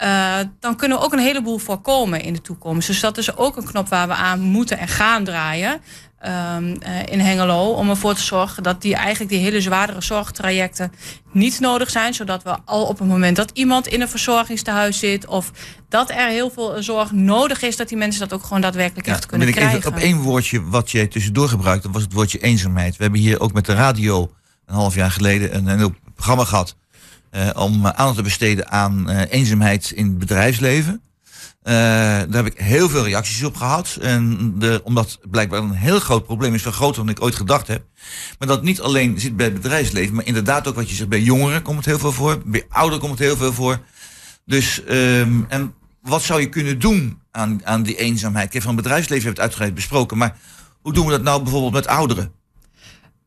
Uh, dan kunnen we ook een heleboel voorkomen in de toekomst. Dus dat is ook een knop waar we aan moeten en gaan draaien. Um, uh, in Hengelo. Om ervoor te zorgen dat die eigenlijk die hele zwaardere zorgtrajecten niet nodig zijn. Zodat we al op het moment dat iemand in een verzorgingstehuis zit. of dat er heel veel zorg nodig is. dat die mensen dat ook gewoon daadwerkelijk echt kunnen ben ik krijgen. even op één woordje wat jij tussendoor gebruikt. Dat was het woordje eenzaamheid. We hebben hier ook met de radio een half jaar geleden een, een heel programma gehad. Uh, om aandacht te besteden aan uh, eenzaamheid in het bedrijfsleven. Uh, daar heb ik heel veel reacties op gehad. En de, omdat het blijkbaar een heel groot probleem is, veel groter dan ik ooit gedacht heb. Maar dat niet alleen zit bij het bedrijfsleven, maar inderdaad ook wat je zegt, bij jongeren komt het heel veel voor. Bij ouderen komt het heel veel voor. Dus, um, en wat zou je kunnen doen aan, aan die eenzaamheid? Kijk, van het bedrijfsleven we het uitgebreid besproken. Maar hoe doen we dat nou bijvoorbeeld met ouderen?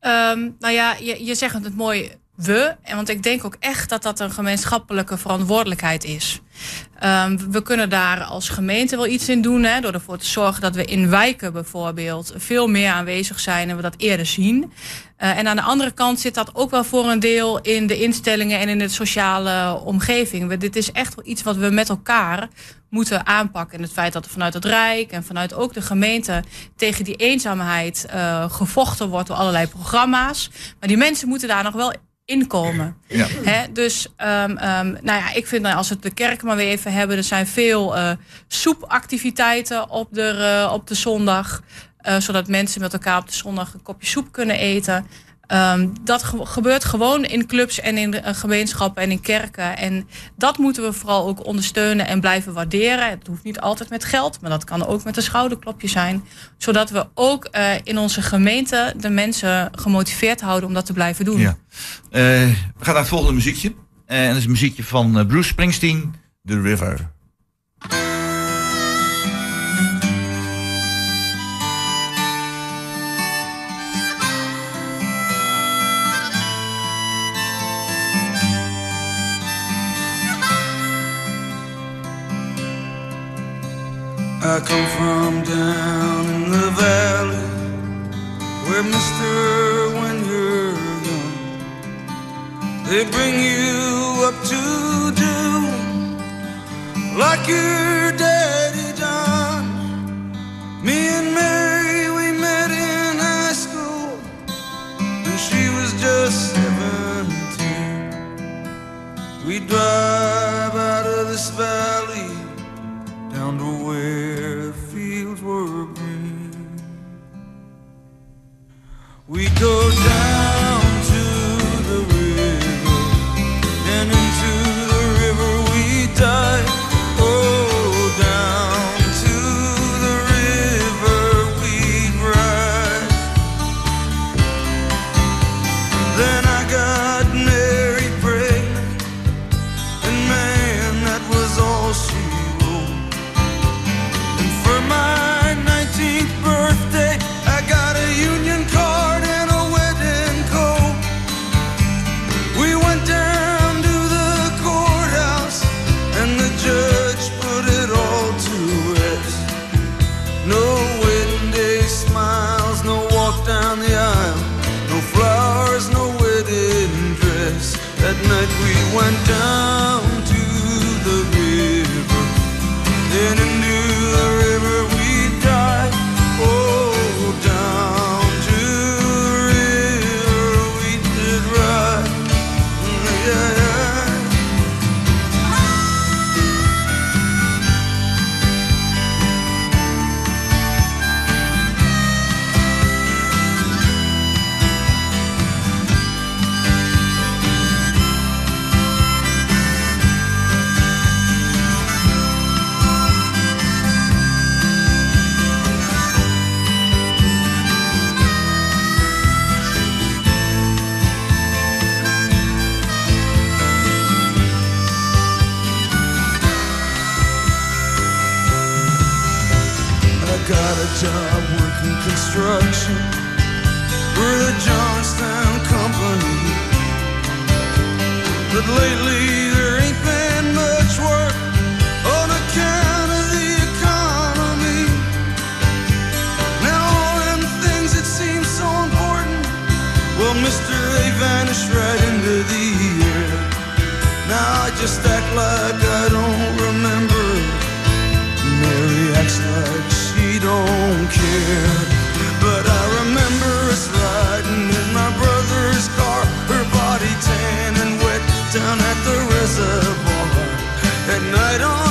Um, nou ja, je, je zegt het mooi we. En want ik denk ook echt dat dat een gemeenschappelijke verantwoordelijkheid is. Um, we kunnen daar als gemeente wel iets in doen. Hè, door ervoor te zorgen dat we in wijken bijvoorbeeld veel meer aanwezig zijn en we dat eerder zien. Uh, en aan de andere kant zit dat ook wel voor een deel in de instellingen en in de sociale omgeving. Dit is echt wel iets wat we met elkaar moeten aanpakken. En het feit dat er vanuit het Rijk en vanuit ook de gemeente tegen die eenzaamheid uh, gevochten wordt door allerlei programma's. Maar die mensen moeten daar nog wel inkomen. Ja. Hè? Dus um, um, nou ja, ik vind nou, als we het de kerk maar weer even hebben, er zijn veel uh, soepactiviteiten op de, uh, op de zondag. Uh, zodat mensen met elkaar op de zondag een kopje soep kunnen eten. Um, dat ge gebeurt gewoon in clubs en in uh, gemeenschappen en in kerken. En dat moeten we vooral ook ondersteunen en blijven waarderen. Het hoeft niet altijd met geld, maar dat kan ook met een schouderklopje zijn. Zodat we ook uh, in onze gemeente de mensen gemotiveerd houden om dat te blijven doen. Ja. Uh, we gaan naar het volgende muziekje. en dat is een muziekje van Bruce Springsteen, The River. I come from down in the valley where, mister, when you're young, they bring you up to do like your daddy done. Me and Mary, construction for the Johnstown Company. But lately there ain't been much work on account of the economy. Now all them things that seem so important, well, Mister, they vanished right into the air. Now I just act like I don't remember. Mary acts like don't care. But I remember us riding in my brother's car, her body tan and wet down at the reservoir. At night on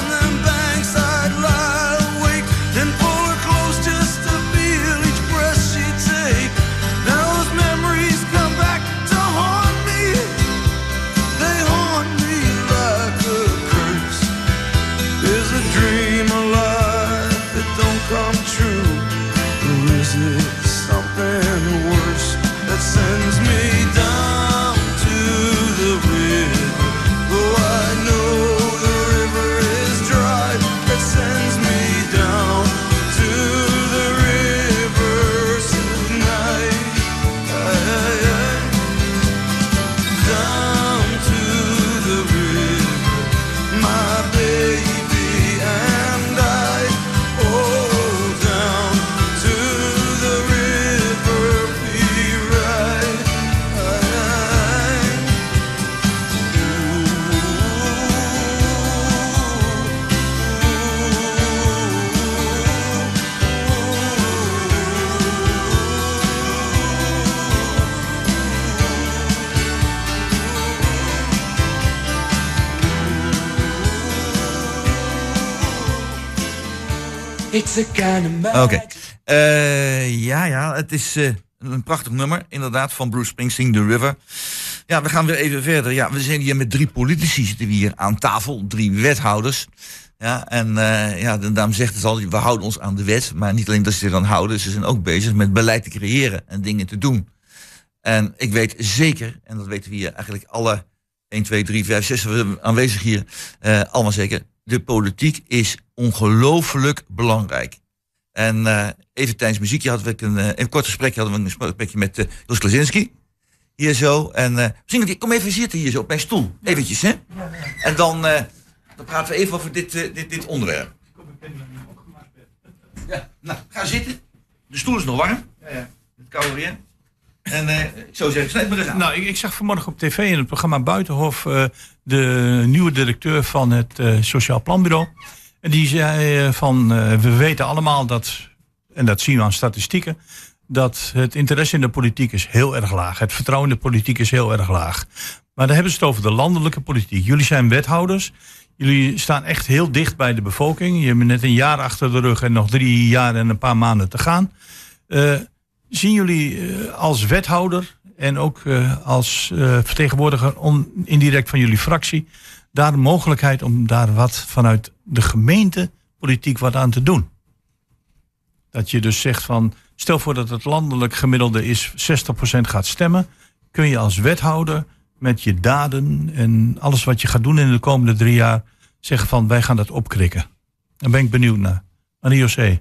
Oké. Eh, ja, ja, het is eh, een prachtig nummer, inderdaad, van Bruce Springsteen, The River. Ja, we gaan weer even verder. Ja, we zijn hier met drie politici zitten we hier aan tafel, drie wethouders. Ja, en eh, ja, de dame zegt het al, we houden ons aan de wet. Maar niet alleen dat ze zich aan houden, ze zijn ook bezig met beleid te creëren en dingen te doen. En ik weet zeker, en dat weten we hier eigenlijk alle 1, 2, 3, 5, 6 aanwezig hier, allemaal zeker. De politiek is ongelooflijk belangrijk. En eh, even tijdens muziekje hadden we een, eh, een kort gesprekje, hadden we een gesprekje met eh Jos Klazinski. Hier zo. En eh misschien, kom even zitten hier zo op mijn stoel. Eventjes, hè? En dan, eh, dan praten we even over dit, eh, dit, dit onderwerp. Ja, nou, ga zitten. De stoel is nog warm. Ja, ja. Het koude weer. En eh, ik zou zeggen, snijd maar aan. Nou, ik, ik zag vanmorgen op tv in het programma Buitenhof eh, de nieuwe directeur van het eh, Sociaal Planbureau. En die zei van, we weten allemaal dat, en dat zien we aan statistieken, dat het interesse in de politiek is heel erg laag. Het vertrouwen in de politiek is heel erg laag. Maar dan hebben ze het over de landelijke politiek. Jullie zijn wethouders. Jullie staan echt heel dicht bij de bevolking. Je hebt net een jaar achter de rug en nog drie jaar en een paar maanden te gaan. Zien jullie eh, als wethouder en ook eh, als eh, vertegenwoordiger indirect van jullie fractie daar de mogelijkheid om daar wat vanuit de gemeente politiek wat aan te doen? Dat je dus zegt van, stel voor dat het landelijk gemiddelde is 60% gaat stemmen, kun je als wethouder met je daden en alles wat je gaat doen in de komende drie jaar zeggen van wij gaan dat opkrikken. Daar ben ik benieuwd naar. Annie José.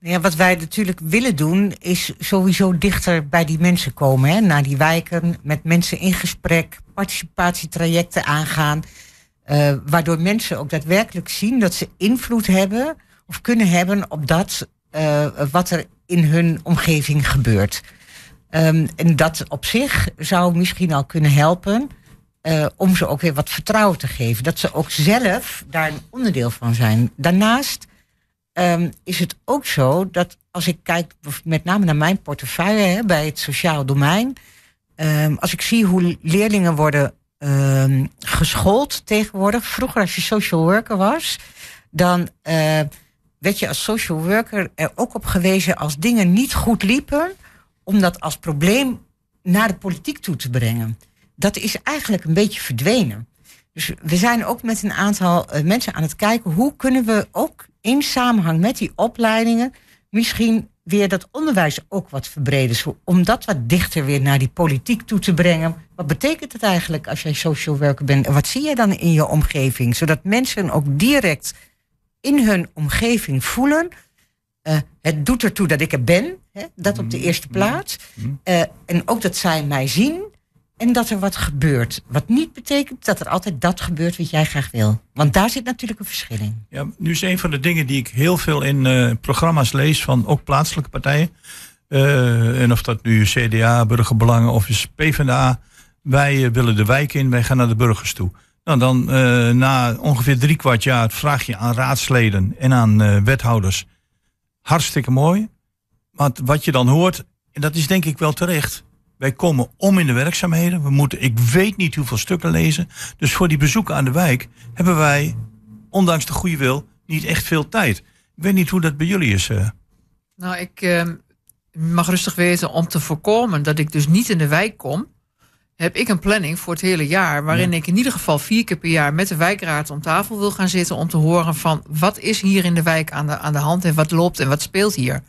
Ja, wat wij natuurlijk willen doen, is sowieso dichter bij die mensen komen. Hè? Naar die wijken, met mensen in gesprek, participatietrajecten aangaan. eh, waardoor mensen ook daadwerkelijk zien dat ze invloed hebben of kunnen hebben op dat eh, wat er in hun omgeving gebeurt. Ehm, en dat op zich zou misschien al kunnen helpen eh, om ze ook weer wat vertrouwen te geven. Dat ze ook zelf daar een onderdeel van zijn. Daarnaast ehm, is het ook zo dat als ik kijk met name naar mijn portefeuille hè, bij het sociaal domein. ehm, als ik zie hoe leerlingen worden ehm, geschoold tegenwoordig. Vroeger als je social worker was, dan eh, werd je als social worker er ook op gewezen als dingen niet goed liepen, om dat als probleem naar de politiek toe te brengen. Dat is eigenlijk een beetje verdwenen. Dus we zijn ook met een aantal eh, mensen aan het kijken hoe kunnen we ook in samenhang met die opleidingen misschien weer dat onderwijs ook wat verbreden. Zo- Om dat wat dichter weer naar die politiek toe te brengen. Wat betekent het eigenlijk als jij social worker bent? En wat zie je dan in je omgeving? Zodat mensen ook direct in hun omgeving voelen. eh, het doet ertoe dat ik er ben, hè, dat op de eerste plaats. Eh, en ook dat zij mij zien en dat er wat gebeurt. Wat niet betekent dat er altijd dat gebeurt wat jij graag wil. Want daar zit natuurlijk een verschil in. Ja, nu is een van de dingen die ik heel veel in eh, programma's lees van ook plaatselijke partijen. Eh, en of dat nu CDA, Burgerbelangen of is PvdA. Wij eh, willen de wijk in, wij gaan naar de burgers toe. Nou, dan na ongeveer drie kwart jaar vraag je aan raadsleden en aan wethouders. Hartstikke mooi. Maar wat je dan hoort, en dat is denk ik wel terecht. Wij komen om in de werkzaamheden. We moeten, ik weet niet hoeveel stukken lezen. Dus voor die bezoeken aan de wijk hebben wij, ondanks de goede wil, niet echt veel tijd. Ik weet niet hoe dat bij jullie is. eh. Nou, ik eh, mag rustig weten om te voorkomen dat ik dus niet in de wijk kom. Heb ik een planning voor het hele jaar. Waarin ik in ieder geval vier keer per jaar met de wijkraad om tafel wil gaan zitten. Om te horen van wat is hier in de wijk aan de, aan de hand en wat loopt en wat speelt hier.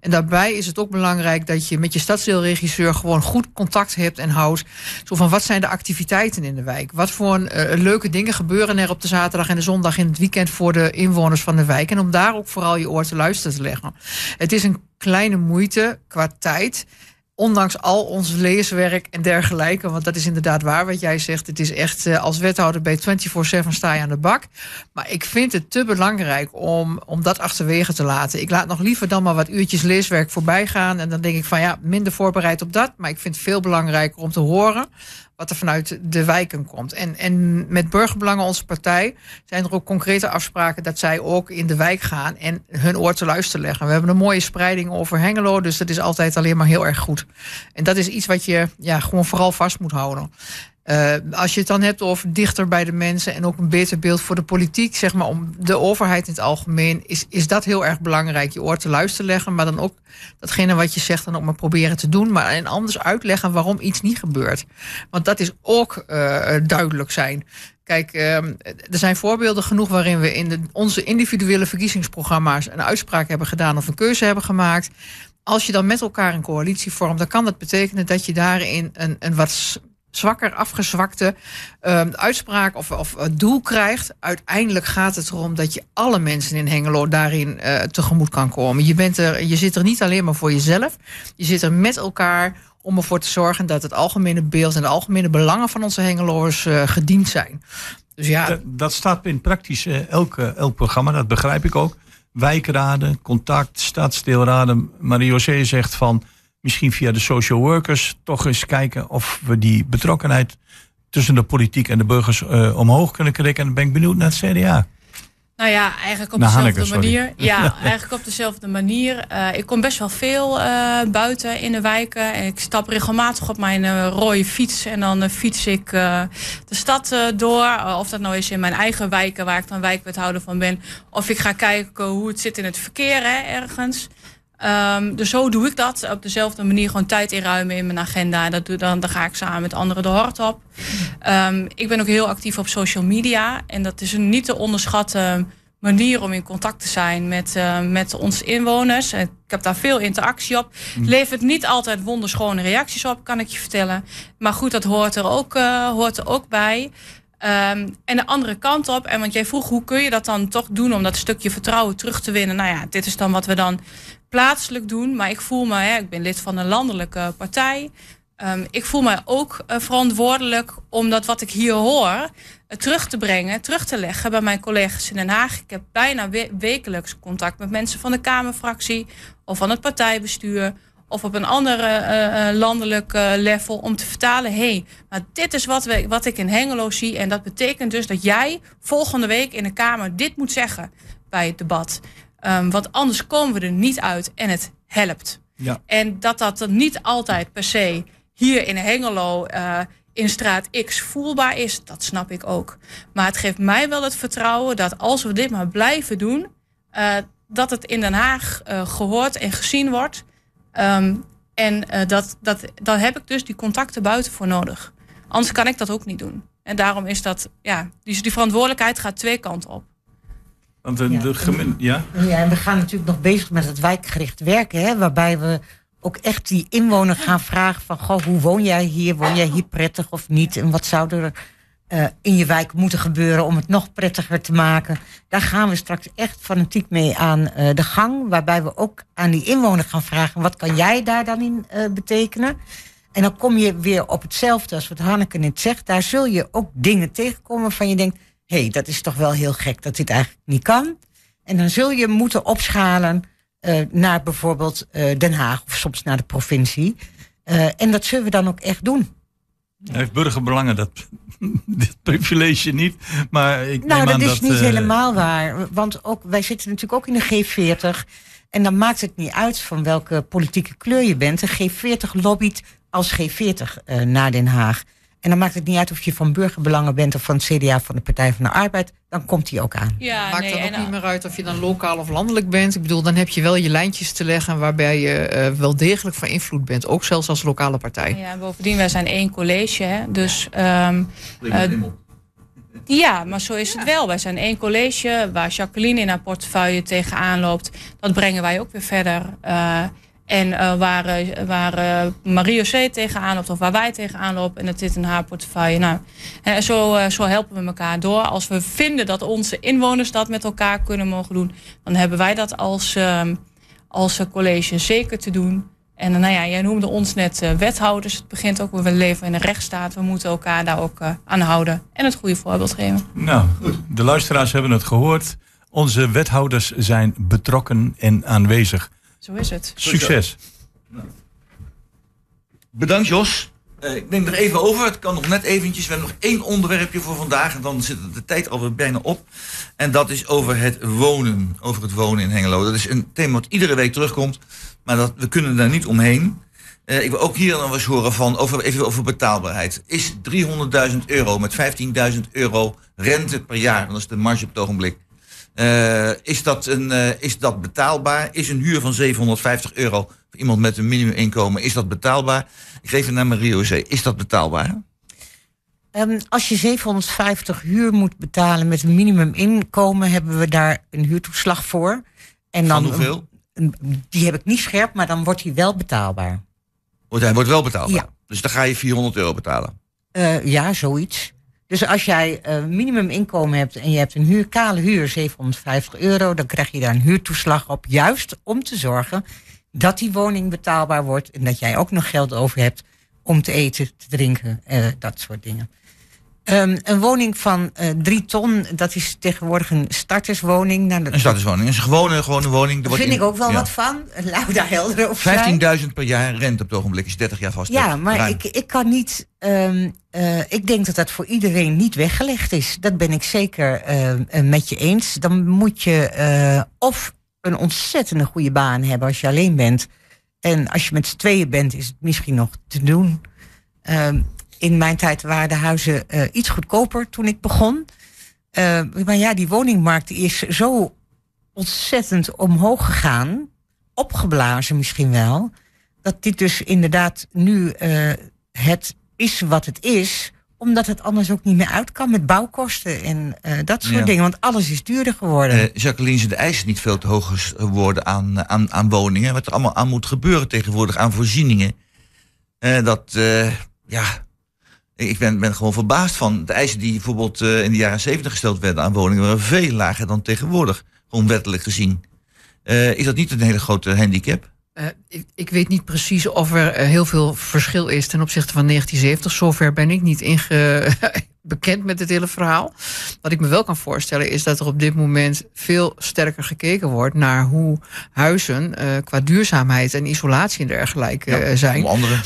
En daarbij is het ook belangrijk dat je met je stadsdeelregisseur gewoon goed contact hebt en houdt. Zo van wat zijn de activiteiten in de wijk? Wat voor een, eh, leuke dingen gebeuren er op de zaterdag en de zondag in het weekend voor de inwoners van de wijk? En om daar ook vooral je oor te luisteren te leggen. Het is een kleine moeite qua tijd. Ondanks al ons leeswerk en dergelijke, want dat is inderdaad waar wat jij zegt. Het is echt, eh, als wethouder bij 24-7 sta je aan de bak. Maar ik vind het te belangrijk om, om dat achterwege te laten. Ik laat nog liever dan maar wat uurtjes leeswerk voorbij gaan. En dan denk ik van ja, minder voorbereid op dat. Maar ik vind het veel belangrijker om te horen wat er vanuit de wijken komt. En, en met Burgerbelangen, onze partij, zijn er ook concrete afspraken dat zij ook in de wijk gaan en hun oor te luisteren leggen. We hebben een mooie spreiding over Hengelo, dus dat is altijd alleen maar heel erg goed. En dat is iets wat je ja, gewoon vooral vast moet houden. Uh, als je het dan hebt over dichter bij de mensen en ook een beter beeld voor de politiek, zeg maar om de overheid in het algemeen, is, is dat heel erg belangrijk. Je oor te luisteren leggen, maar dan ook datgene wat je zegt, dan ook maar proberen te doen. Maar en anders uitleggen waarom iets niet gebeurt. Want dat is ook uh, duidelijk zijn. Kijk, uh, er zijn voorbeelden genoeg waarin we in de, onze individuele verkiezingsprogramma's een uitspraak hebben gedaan of een keuze hebben gemaakt. Als je dan met elkaar een coalitie vormt, dan kan dat betekenen dat je daarin een, een wat zwakker afgezwakte uh, uitspraak of, of uh, doel krijgt. Uiteindelijk gaat het erom dat je alle mensen in Hengelo daarin uh, tegemoet kan komen. Je, bent er, je zit er niet alleen maar voor jezelf. Je zit er met elkaar om ervoor te zorgen dat het algemene beeld en de algemene belangen van onze Hengeloers uh, gediend zijn. Dus ja. Dat, staat in praktisch elk, elk programma, dat begrijp ik ook. Wijkraden, contact, stadsdeelraden. Marie-José zegt van misschien via de social workers toch eens kijken of we die betrokkenheid tussen de politiek en de burgers uh, omhoog kunnen krikken. En dan ben ik benieuwd naar het CDA. Nou ja, eigenlijk op nou, dezelfde Hanneke, manier. Ja, eigenlijk op dezelfde manier. Uh, ik kom best wel veel uh, buiten in de wijken. En ik stap regelmatig op mijn uh, rode fiets en dan fiets ik de stad door. of dat nou is in mijn eigen wijken, waar ik dan wijkwethouder van ben. Of ik ga kijken hoe het zit in het verkeer hè, ergens. Um, dus zo doe ik dat. Op dezelfde manier gewoon tijd inruimen in mijn agenda. Dat doe, dan, dan ga ik samen met anderen de hort op. Um, ik ben ook heel actief op social media. En dat is een niet te onderschatten manier om in contact te zijn met, uh, met onze inwoners. Ik heb daar veel interactie op. Het levert niet altijd wonderschone reacties op, kan ik je vertellen. Maar goed, dat hoort er ook, uh, hoort er ook bij. Um, en de andere kant op, en want jij vroeg hoe kun je dat dan toch doen om dat stukje vertrouwen terug te winnen. Nou ja, dit is dan wat we dan plaatselijk doen. Maar ik voel me, hè, ik ben lid van een landelijke partij. Um, ik voel me ook uh, verantwoordelijk om dat wat ik hier hoor uh, terug te brengen, terug te leggen bij mijn collega's in Den Haag. Ik heb bijna we wekelijks contact met mensen van de Kamerfractie of van het partijbestuur of op een andere uh, landelijk level om te vertalen: hé, hey, maar dit is wat, we, wat ik in Hengelo zie. En dat betekent dus dat jij volgende week in de Kamer dit moet zeggen bij het debat. Um, want anders komen we er niet uit en het helpt. Ja. En dat dat niet altijd per se hier in Hengelo uh, in straat X voelbaar is, dat snap ik ook. Maar het geeft mij wel het vertrouwen dat als we dit maar blijven doen, uh, dat het in Den Haag uh, gehoord en gezien wordt. Um, en dat, dat, dan heb ik dus die contacten buiten voor nodig. Anders kan ik dat ook niet doen. En daarom is dat, ja, die, die verantwoordelijkheid gaat twee kanten op. Want de, de gemeente, ja? Ja, en we gaan natuurlijk nog bezig met het wijkgericht werken, hè, waarbij we ook echt die inwoner gaan vragen van, goh, hoe woon jij hier? Woon jij hier prettig of niet? En wat zou er eh, in je wijk moeten gebeuren om het nog prettiger te maken. Daar gaan we straks echt fanatiek mee aan eh, de gang. Waarbij we ook aan die inwoner gaan vragen: wat kan jij daar dan in eh, betekenen? En dan kom je weer op hetzelfde als wat Hanneke net zegt. Daar zul je ook dingen tegenkomen waarvan je denkt: hé, hey, dat is toch wel heel gek dat dit eigenlijk niet kan. En dan zul je moeten opschalen eh, naar bijvoorbeeld eh, Den Haag of soms naar de provincie. Eh, en dat zullen we dan ook echt doen. Heeft burgerbelangen dat, dit privilege niet. Maar ik Nou, dat is niet helemaal waar. Want ook, wij zitten natuurlijk ook in de G40. En dan maakt het niet uit van welke politieke kleur je bent. De G40 lobbyt als G40 eh, naar Den Haag. En dan maakt het niet uit of je van burgerbelangen bent of van het CDA van de Partij van de Arbeid. Dan komt die ook aan. Ja, Maakt nee, dan ook niet meer uit of je dan lokaal of landelijk bent. Ik bedoel, dan heb je wel je lijntjes te leggen waarbij je eh, wel degelijk van invloed bent. Ook zelfs als lokale partij. Ja, bovendien, wij zijn één college. Hè? Dus ehm, eh, ja, maar zo is het wel. Wij zijn één college waar Jacqueline in haar portefeuille tegenaan loopt. Dat brengen wij ook weer verder. Eh, en eh, waar, eh, waar eh, Marie-José tegenaan loopt of waar wij tegenaan lopen en dat zit in haar portefeuille. Nou, en zo, zo helpen we elkaar door. Als we vinden dat onze inwoners dat met elkaar kunnen mogen doen, dan hebben wij dat als, ehm, als college zeker te doen. En nou ja, jij noemde ons net wethouders. Het begint ook, we leven in een rechtsstaat. We moeten elkaar daar ook aan houden en het goede voorbeeld geven. Nou, de luisteraars hebben het gehoord. Onze wethouders zijn betrokken en aanwezig. Zo is het. Succes. Bedankt Jos. Eh, ik neem er even over. Het kan nog net eventjes. We hebben nog één onderwerpje voor vandaag. En dan zit de tijd alweer bijna op. En dat is over het wonen. Over het wonen in Hengelo. Dat is een thema wat iedere week terugkomt. Maar dat, we kunnen daar niet omheen. Eh, ik wil ook hier nog eens horen van, over, even over betaalbaarheid. Is 300.000 euro met 15.000 euro rente per jaar, dat is de marge op het ogenblik. Eh, is, dat een, eh, is dat betaalbaar? Is een huur van 750 euro voor iemand met een minimuminkomen, is dat betaalbaar? Ik geef het naar Marie-José. Is dat betaalbaar? Ehm, als je 750 huur moet betalen met een minimuminkomen, hebben we daar een huurtoeslag voor. En dan, Van hoeveel? een- Die heb ik niet scherp, maar dan wordt die wel betaalbaar. Want hij wordt wel betaalbaar. Ja. Dus dan ga je 400 euro betalen. Eh, ja, zoiets. Dus als jij eh minimuminkomen hebt en je hebt een huur, kale huur 750 euro, dan krijg je daar een huurtoeslag op. Juist om te zorgen dat die woning betaalbaar wordt en dat jij ook nog geld over hebt om te eten, te drinken, eh, dat soort dingen. Ehm, een woning van eh, drie ton, dat is tegenwoordig een starterswoning. Nou, Een statuswoning. Is een gewone, gewone woning. Daar vind in- ik ook wel ja. wat van. Laat daar helder zijn. 15.000 per jaar rente op het ogenblik is 30 jaar vast. Ja, maar Ruim. ik, ik kan niet. ehm, eh, ik denk dat dat voor iedereen niet weggelegd is. Dat ben ik zeker eh, met je eens. Dan moet je of een ontzettende goede baan hebben als je alleen bent. En als je met z'n tweeën bent, is het misschien nog te doen. Ehm, in mijn tijd waren de huizen eh, iets goedkoper toen ik begon. Eh, maar ja, die woningmarkt is zo ontzettend omhoog gegaan. Opgeblazen misschien wel dat dit dus inderdaad nu eh, het is wat het is, omdat het anders ook niet meer uit kan met bouwkosten en dat soort Ja. dingen. Want alles is duurder geworden. Jacqueline, zijn de eisen niet veel te hoog geworden aan, aan, aan woningen? Wat er allemaal aan moet gebeuren tegenwoordig, aan voorzieningen. Dat, ja, ik ben, ben gewoon verbaasd van. De eisen die bijvoorbeeld eh, in de jaren zeventig gesteld werden aan woningen... waren veel lager dan tegenwoordig, gewoon wettelijk gezien. Eh, is dat niet een hele grote handicap? Eh, ik, ik weet niet precies of er eh, heel veel verschil is ten opzichte van 1970. Zover ben ik niet inge bekend met het hele verhaal. Wat ik me wel kan voorstellen is dat er op dit moment veel sterker gekeken wordt naar hoe huizen eh, qua duurzaamheid en isolatie en dergelijke eh, zijn. Andere.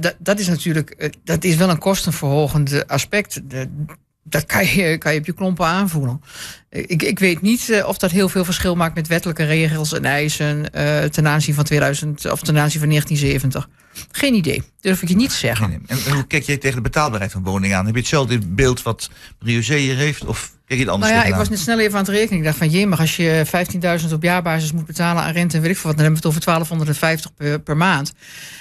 Dat, dat is natuurlijk, dat is wel een kostenverhogend aspect. De- dat kan je, je op je klompen aanvoelen. Ik, ik weet niet eh, of dat heel veel verschil maakt met wettelijke regels en eisen eh, ten aanzien van 2000 of ten aanzien van 1970. Geen idee. Durf ik je niet te zeggen. En, en hoe kijk jij tegen de betaalbaarheid van woningen aan? Heb je hetzelfde beeld wat Rio hier heeft? Of kijk je het anders Nou ja, ik was net snel even aan het rekenen. Ik dacht van, jee, maar als je 15.000 op jaarbasis moet betalen aan rente en weet ik veel wat, dan hebben we het over 1250 per, per maand.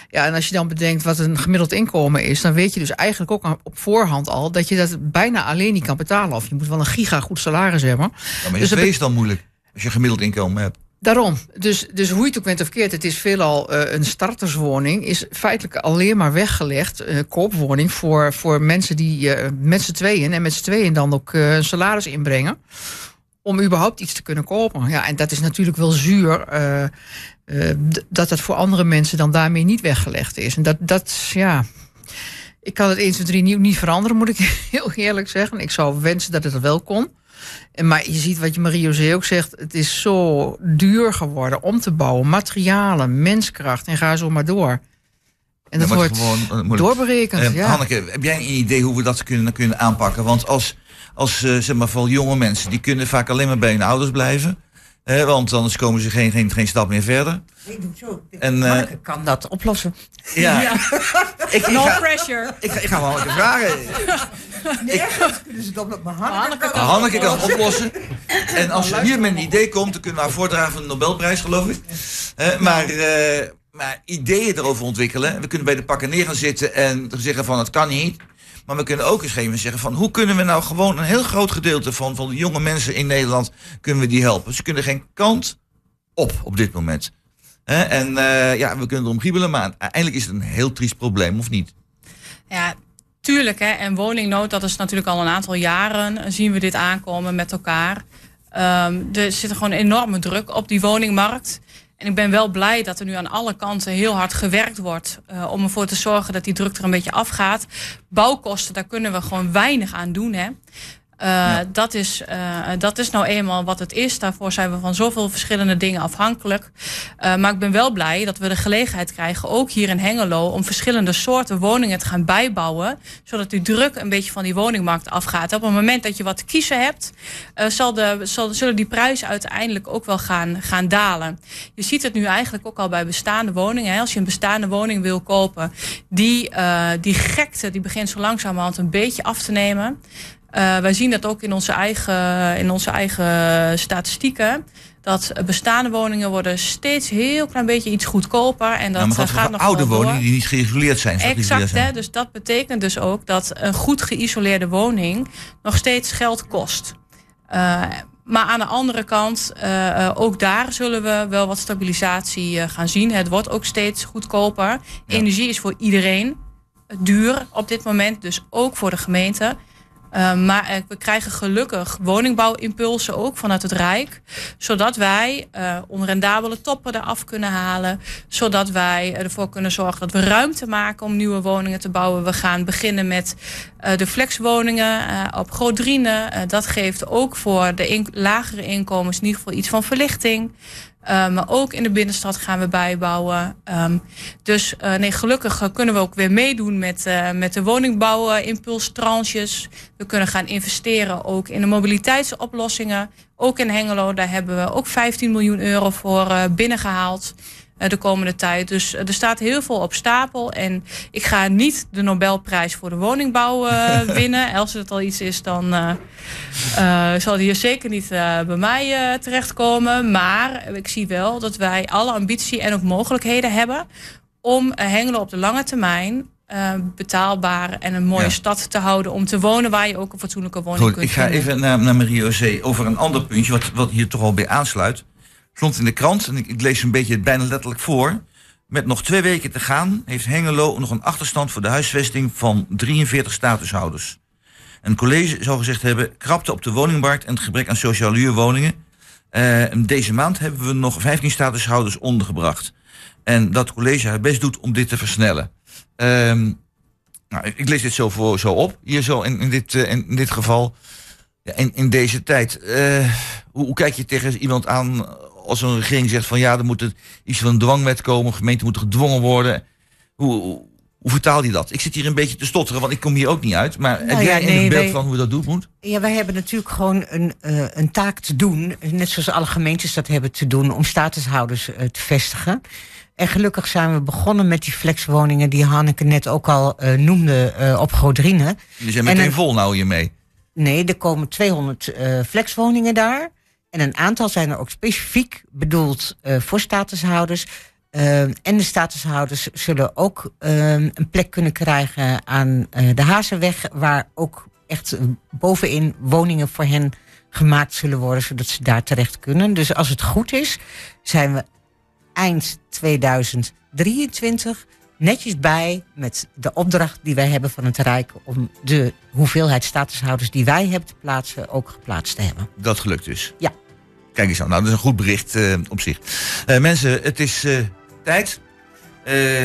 Ja, en als je dan bedenkt wat een gemiddeld inkomen is, dan weet je dus eigenlijk ook op voorhand al dat je dat bijna alleen niet kan betalen. Of je moet wel een giga goed salaris hebben. Ja, maar Dus je dat is dan moeilijk als je een gemiddeld inkomen hebt. Daarom. Dus, dus hoe je het ook bent of keert, het is veelal eh, een starterswoning. Is feitelijk alleen maar weggelegd, eh koopwoning, voor, voor mensen die eh, met z'n tweeën en met z'n tweeën dan ook een salaris inbrengen. Om überhaupt iets te kunnen kopen. Ja, en dat is natuurlijk wel zuur. dat dat voor andere mensen dan daarmee niet weggelegd is. En dat, dat ja. Ik kan het 1, 2, 3 niet, niet veranderen, moet ik heel eerlijk zeggen. Ik zou wensen dat het wel kon. En Maar je ziet wat je Marie-José ook zegt. Het is zo duur geworden om te bouwen. Materialen, menskracht en ga zo maar door. En dat wordt gewoon, eh, doorberekend. Eh, ja. Hanneke, heb jij een idee hoe we dat kunnen, kunnen aanpakken? Want als, als eh, zeg maar, voor jonge mensen, die kunnen vaak alleen maar bij hun ouders blijven. Want anders komen ze geen, geen, geen stap meer verder. En, eh, Marke kan dat oplossen. Ja. Ik, no ga- pressure. Ik, ga- ik ga wel Hanneke vragen. Nergens kunnen ze het op, maar Hanneke kan Hanneke kan oplossen. En als ze hier met een idee komt, dan kunnen we haar voordragen van de Nobelprijs, geloof ik. Maar, eh, maar ideeën erover ontwikkelen. We kunnen bij de pakken neer gaan zitten en zeggen van het kan niet. Maar we kunnen ook eens moment zeggen van hoe kunnen we nou gewoon een heel groot gedeelte van, van de jonge mensen in Nederland kunnen we die helpen. Ze kunnen geen kant op op dit moment. En eh, ja, we kunnen erom giebelen, maar uiteindelijk is het een heel triest probleem, of niet? Ja, tuurlijk. Hè. En woningnood, dat is natuurlijk al een aantal jaren eh, zien we dit aankomen met elkaar. Ehm, er zit gewoon enorme druk op die woningmarkt. En ik ben wel blij dat er nu aan alle kanten heel hard gewerkt wordt eh, om ervoor te zorgen dat die druk er een beetje afgaat. Bouwkosten, daar kunnen we gewoon weinig aan doen. Hè. Eh, dat, is, eh, dat is nou eenmaal wat het is. Daarvoor zijn we van zoveel verschillende dingen afhankelijk. Eh, maar ik ben wel blij dat we de gelegenheid krijgen, ook hier in Hengelo, om verschillende soorten woningen te gaan bijbouwen. Zodat die druk een beetje van die woningmarkt afgaat. Op het moment dat je wat te kiezen hebt, zal de, zal, zullen die prijzen uiteindelijk ook wel gaan, gaan dalen. Je ziet het nu eigenlijk ook al bij bestaande woningen. Hè. Als je een bestaande woning wil kopen, die, die gekte die begint zo langzamerhand een beetje af te nemen. Eh, wij zien dat ook in onze eigen, in onze eigen statistieken. Dat bestaande woningen worden steeds heel klein beetje iets goedkoper. En dat Ja, maar eh, dat gaat nog oude door. woningen die niet geïsoleerd zijn. Exact, hè? dus dat betekent dus ook dat een goed geïsoleerde woning nog steeds geld kost. Eh, maar aan de andere kant, ook daar zullen we wel wat stabilisatie gaan zien. Het wordt ook steeds goedkoper. Energie is voor iedereen duur op dit moment, dus ook voor de gemeente. Eh, maar eh, we krijgen gelukkig woningbouwimpulsen ook vanuit het Rijk. Zodat wij eh, onrendabele toppen eraf kunnen halen. Zodat wij ervoor kunnen zorgen dat we ruimte maken om nieuwe woningen te bouwen. We gaan beginnen met eh, de flexwoningen op Grootdrienen. Eh, dat geeft ook voor de lagere inkomens in ieder geval iets van verlichting. Uh, maar ook in de binnenstad gaan we bijbouwen. Um, dus uh, nee, gelukkig uh, kunnen we ook weer meedoen met, uh, met de woningbouwimpulstranches. We kunnen gaan investeren ook in de mobiliteitsoplossingen. Ook in Hengelo, daar hebben we ook 15 miljoen euro voor binnengehaald de komende tijd. Dus uh, er staat heel veel op stapel. En ik ga niet de Nobelprijs voor de woningbouw uh, winnen. Als het al iets is, dan zal die hier zeker niet bij mij terechtkomen. Maar ik zie wel dat wij alle ambitie en ook mogelijkheden hebben om Hengelo op de lange termijn uh, betaalbaar en een mooie Ja. stad te houden om te wonen waar je ook een fatsoenlijke woning Goed, kunt ik ga vinden. even naar, naar Marie-José over een ander puntje, wat, wat hier toch al bij aansluit. Stond in de krant, en ik, lees een beetje het bijna letterlijk voor. Met nog twee weken te gaan heeft Hengelo nog een achterstand voor de huisvesting van 43 statushouders. Een college zou gezegd hebben, krapte op de woningmarkt en het gebrek aan sociale huurwoningen. Eh, deze maand hebben we nog 15 statushouders ondergebracht. En dat college haar best doet om dit te versnellen. Ehm, nou, ik, lees dit zo, voor, zo op, hier zo in, dit, eh, in dit geval. Ja, in, in deze tijd, eh, hoe, hoe kijk je tegen iemand aan als een regering zegt van ja, er moet er iets van een dwangwet komen, gemeenten moeten gedwongen worden. Hoe, hoe, hoe vertaal je dat? Ik zit hier een beetje te stotteren, want ik kom hier ook niet uit. Maar heb Nou jij ja, een beeld wij- van hoe dat doet moet? Ja, wij hebben natuurlijk gewoon een, eh, een taak te doen. Net zoals alle gemeentes dat hebben te doen om statushouders eh, te vestigen. En gelukkig zijn we begonnen met die flexwoningen die Hanneke net ook al eh, noemde op Godrine. Jullie zijn En meteen een- vol nou hiermee. Nee, er komen 200 eh, flexwoningen daar. En een aantal zijn er ook specifiek bedoeld eh, voor statushouders. Eh, en de statushouders zullen ook eh, een plek kunnen krijgen aan eh, de Hazenweg, waar ook echt bovenin woningen voor hen gemaakt zullen worden, zodat ze daar terecht kunnen. Dus als het goed is, zijn we eind 2023 netjes bij met de opdracht die wij hebben van het Rijk om de hoeveelheid statushouders die wij hebben te plaatsen ook geplaatst te hebben. Dat gelukt dus. Ja. Kijk eens aan. Nou, dat is een goed bericht eh, op zich. Eh, mensen, het is eh, tijd.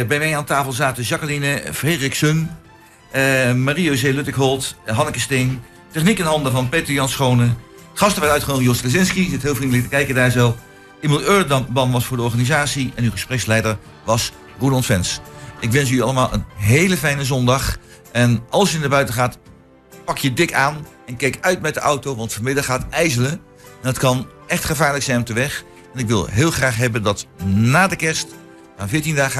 Bij mij aan tafel zaten Jacqueline Frederiksen, eh Marie-José Luttigholt, Hanneke Steen. Techniek in handen van Peter Jan Schone. Gasten werden uitgenodigd Jos Lezinski, zit heel vriendelijk te kijken daar zo. Emil Urban was voor de organisatie en uw gespreksleider was Roland Vens. Ik wens jullie allemaal een hele fijne zondag. En als je naar buiten gaat, pak je dik aan en kijk uit met de auto, want vanmiddag gaat ijzelen. Dat kan echt gevaarlijk zijn op de weg. En ik wil heel graag hebben dat na de kerst, na 14 dagen...